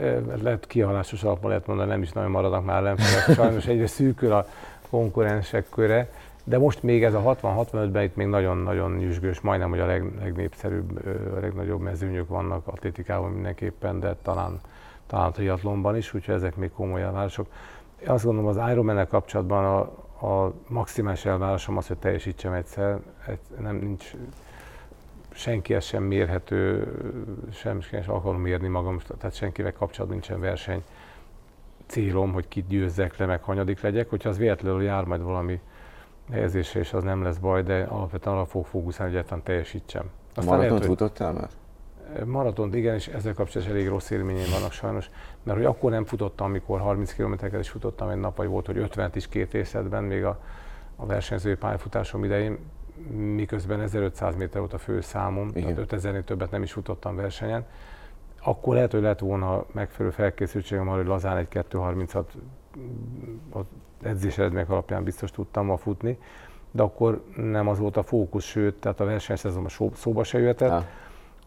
lehet kihalásos alapon lehet mondani, nem is nagyon maradnak már ellenfelek. Sajnos egyre szűkül a konkurensek köre, de most még ez a 60-65-ben itt még nagyon-nagyon nyüzsgős, majdnem, hogy a leg, legnépszerűbb, a legnagyobb mezőnyök vannak atlétikában mindenképpen, de talán, talán a triatlonban is, úgyhogy ezek még komoly elvárások. Azt gondolom az Ironman kapcsolatban a, a maximális elvárásom az, hogy teljesítsem egyszer, nem nincs senkihez sem mérhető, sem, sem akarom mérni magam, tehát senkivel kapcsolatban nincsen verseny célom, hogy kit győzzek le, meg hanyadik legyek, hogyha az véletlenül jár majd valami helyezésre, és az nem lesz baj, de alapvetően arra fog fókuszálni, hogy egyáltalán teljesítsem. Aztán Maratont futottál már? Maratont igen, és ezzel kapcsolatban elég rossz élményeim vannak sajnos, mert hogy akkor nem futottam, amikor 30 km-ket is futottam egy nap, vagy volt, hogy 50 is két részletben, még a, a versenyző pályafutásom idején, miközben 1500 méter volt a fő számom, igen. tehát 5000-nél többet nem is futottam versenyen. Akkor lehet, hogy lett volna megfelelő felkészültségem arra, hogy lazán egy 2.30-at az edzés eredmények alapján biztos tudtam ma futni, de akkor nem az volt a fókusz, sőt, tehát a versenyszezonban szóba se jöhetett.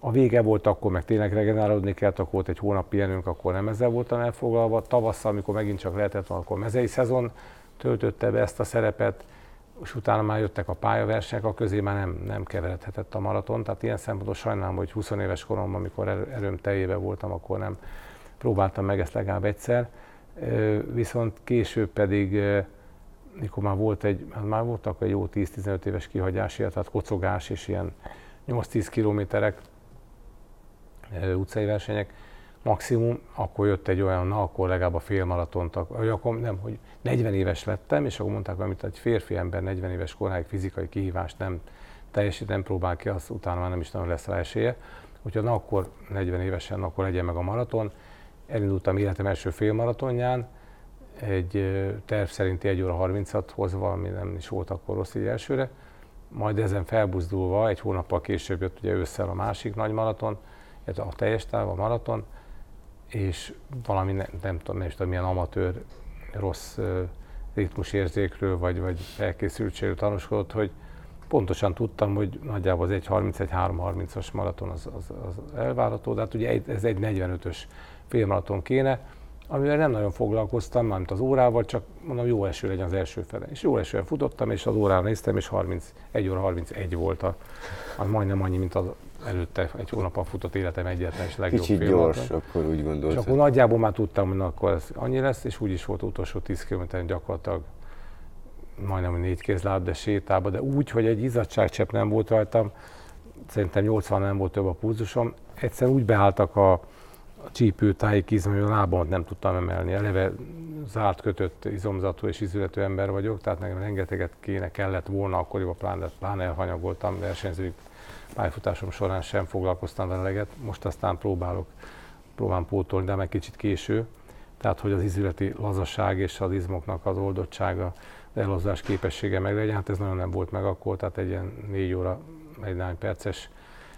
A vége volt, akkor meg tényleg regenerálódni kellett, akkor volt egy hónap pihenünk, akkor nem ezzel voltam elfoglalva. Tavasszal, amikor megint csak lehetett, akkor mezei szezon töltötte be ezt a szerepet, és utána már jöttek a pályaversenyek, a közé már nem, nem keveredhetett a maraton. Tehát ilyen szempontból sajnálom, hogy 20 éves koromban, amikor erőm teljébe voltam, akkor nem próbáltam meg ezt legalább egyszer. Viszont később pedig, mikor már volt egy, hát már voltak egy jó 10-15 éves kihagyás, tehát kocogás és ilyen 8-10 kilométerek, utcai versenyek, maximum, akkor jött egy olyan, na akkor legalább a félmaratont, vagy akkor nem, hogy 40 éves lettem, és akkor mondták, hogy egy férfi ember 40 éves koráig fizikai kihívást nem teljesít, nem próbál ki, az utána már nem is nagyon lesz rá esélye. Úgyhogy na akkor 40 évesen, akkor legyen meg a maraton. Elindultam életem első félmaratonján, egy terv szerinti 1 óra 30-at hozva, ami nem is volt akkor rossz így elsőre. Majd ezen felbuzdulva, egy hónappal később jött ugye ősszel a másik nagy maraton, ez a teljes táv, a maraton, és valami, nem, nem tudom, nem is tudom, milyen amatőr rossz ritmusérzékről, vagy, vagy felkészültségről tanúskodott, hogy pontosan tudtam, hogy nagyjából az 1.31-3.30-as maraton az, az, az elvárható, de hát ugye ez egy 45-ös félmaraton kéne, amivel nem nagyon foglalkoztam, mármint az órával, csak mondom, jó eső legyen az első fele. És jó esően futottam, és az órára néztem, és 31 óra 31 volt, a, az majdnem annyi, mint az előtte egy hónapon futott életem egyetlen és legjobb Kicsit gyors, akkor úgy gondoltam. És akkor nagyjából már tudtam, hogy na, akkor ez annyi lesz, és úgy is volt utolsó 10 km gyakorlatilag majdnem négy kézláb, de sétába, de úgy, hogy egy izzadságcsepp nem volt rajtam, szerintem 80 nem volt több a pulzusom, egyszerűen úgy beálltak a, a csípőtájék izom, hogy a lábamat nem tudtam emelni. Eleve zárt, kötött, izomzatú és ízületű ember vagyok, tehát nekem rengeteget kéne, kellett volna, akkoriban pláne, pláne elhanyagoltam versenyzők pályafutásom során sem foglalkoztam vele eleget, most aztán próbálok, próbálom pótolni, de meg kicsit késő. Tehát, hogy az izületi lazaság és az izmoknak az oldottsága, az elozdás képessége meg legyen, hát ez nagyon nem volt meg akkor, tehát egy ilyen négy óra, egy néhány perces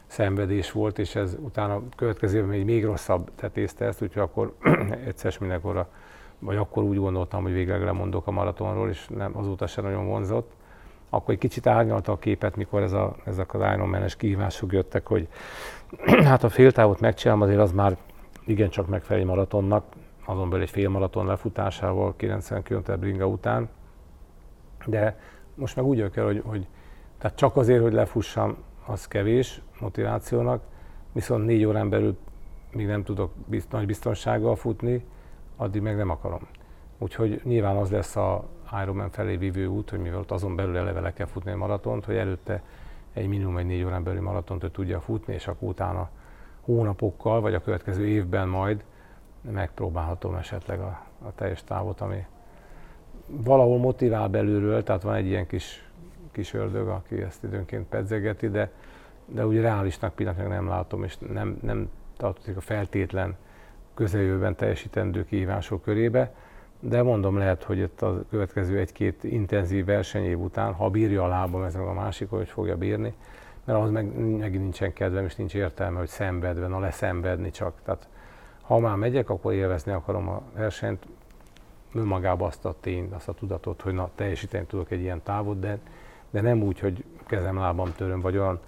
szenvedés volt, és ez utána következőben még, még rosszabb tetézte ezt, úgyhogy akkor egyszer mindenkorra, vagy akkor úgy gondoltam, hogy végleg lemondok a maratonról, és nem, azóta sem nagyon vonzott akkor egy kicsit árnyalta a képet, mikor ez a, ezek az Ironman-es kihívások jöttek, hogy hát a féltávot megcsinálom, azért az már igencsak megfelelő maratonnak, azon belül egy fél maraton lefutásával 90 km bringa után, de most meg úgy kell, hogy, hogy tehát csak azért, hogy lefussam, az kevés motivációnak, viszont négy órán belül még nem tudok bizt, nagy biztonsággal futni, addig meg nem akarom. Úgyhogy nyilván az lesz a Ironman felé vívő út, hogy mivel ott azon belül eleve le kell futni a maratont, hogy előtte egy minimum egy négy órán belüli maratont hogy tudja futni, és akkor utána hónapokkal, vagy a következő évben majd megpróbálhatom esetleg a, a teljes távot, ami valahol motivál belülről, tehát van egy ilyen kis, kis ördög, aki ezt időnként pedzegeti, de, de úgy reálisnak pillanatnyilag nem látom, és nem, nem tartozik a feltétlen közeljövőben teljesítendő kihívások körébe. De mondom, lehet, hogy itt a következő egy-két intenzív versenyév után, ha bírja a lábam, ez meg a másik, hogy fogja bírni, mert ahhoz meg, megint nincsen kedvem, és nincs értelme, hogy szenvedve, na leszenvedni csak. Tehát ha már megyek, akkor élvezni akarom a versenyt, önmagában azt a tényt, azt a tudatot, hogy na, teljesíteni tudok egy ilyen távot, de, de nem úgy, hogy kezem, lábam töröm, vagy olyan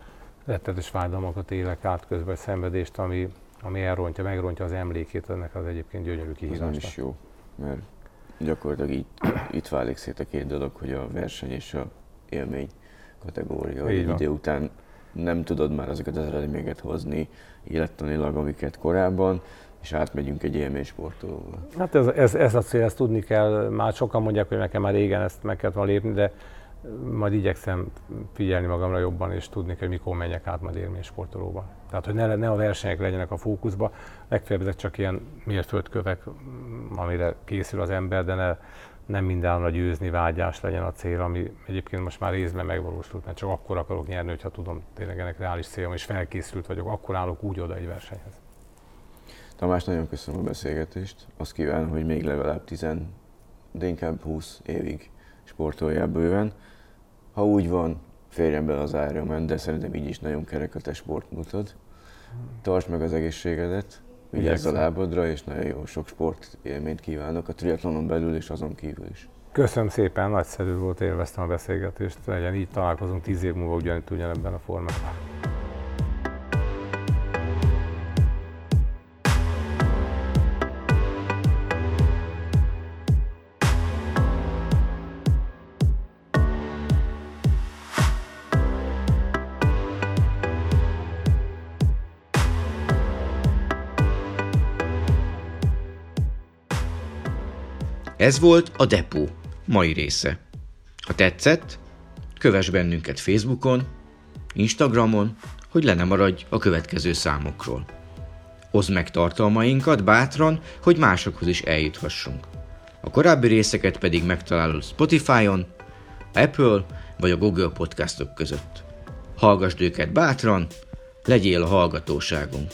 rettetes fájdalmakat élek át közben, szenvedést, ami, ami elrontja, megrontja az emlékét ennek az egyébként gyönyörű kihívásnak. Ez is jó, mert gyakorlatilag itt, itt válik szét a két dolog, hogy a verseny és a élmény kategória. Egy idő után nem tudod már azokat az eredményeket hozni élettanilag, amiket korábban, és átmegyünk egy élménysportolóba. Hát ez, ez, ez a cél, ezt tudni kell. Már sokan mondják, hogy nekem már régen ezt meg kellett volna lépni, de majd igyekszem figyelni magamra jobban, és tudni, hogy mikor menjek át majd élménysportolóba. Tehát, hogy ne, ne a versenyek legyenek a fókuszba, legfeljebb ezek csak ilyen mérföldkövek, amire készül az ember, de ne, nem minden a győzni vágyás legyen a cél, ami egyébként most már részben megvalósult, mert csak akkor akarok nyerni, hogyha tudom, tényleg ennek reális célom, és felkészült vagyok, akkor állok úgy oda egy versenyhez. Tamás, nagyon köszönöm a beszélgetést. Azt kívánom, hogy még legalább 10, de inkább 20 évig sportoljál bőven. Ha úgy van, férjen bele az Ironman, de szerintem így is nagyon kerek a te sportmutod. Tartsd meg az egészségedet, vigyázz a lábadra, és nagyon jó sok sport élményt kívánok a triatlonon belül és azon kívül is. Köszönöm szépen, nagyszerű volt, élveztem a beszélgetést. Legyen így találkozunk tíz év múlva ugyanitt ugyanebben a formában. Ez volt a Depó mai része. Ha tetszett, kövess bennünket Facebookon, Instagramon, hogy le ne maradj a következő számokról. Oszd meg tartalmainkat bátran, hogy másokhoz is eljuthassunk. A korábbi részeket pedig megtalálod Spotify-on, Apple vagy a Google podcastok között. Hallgasd őket bátran, legyél a hallgatóságunk.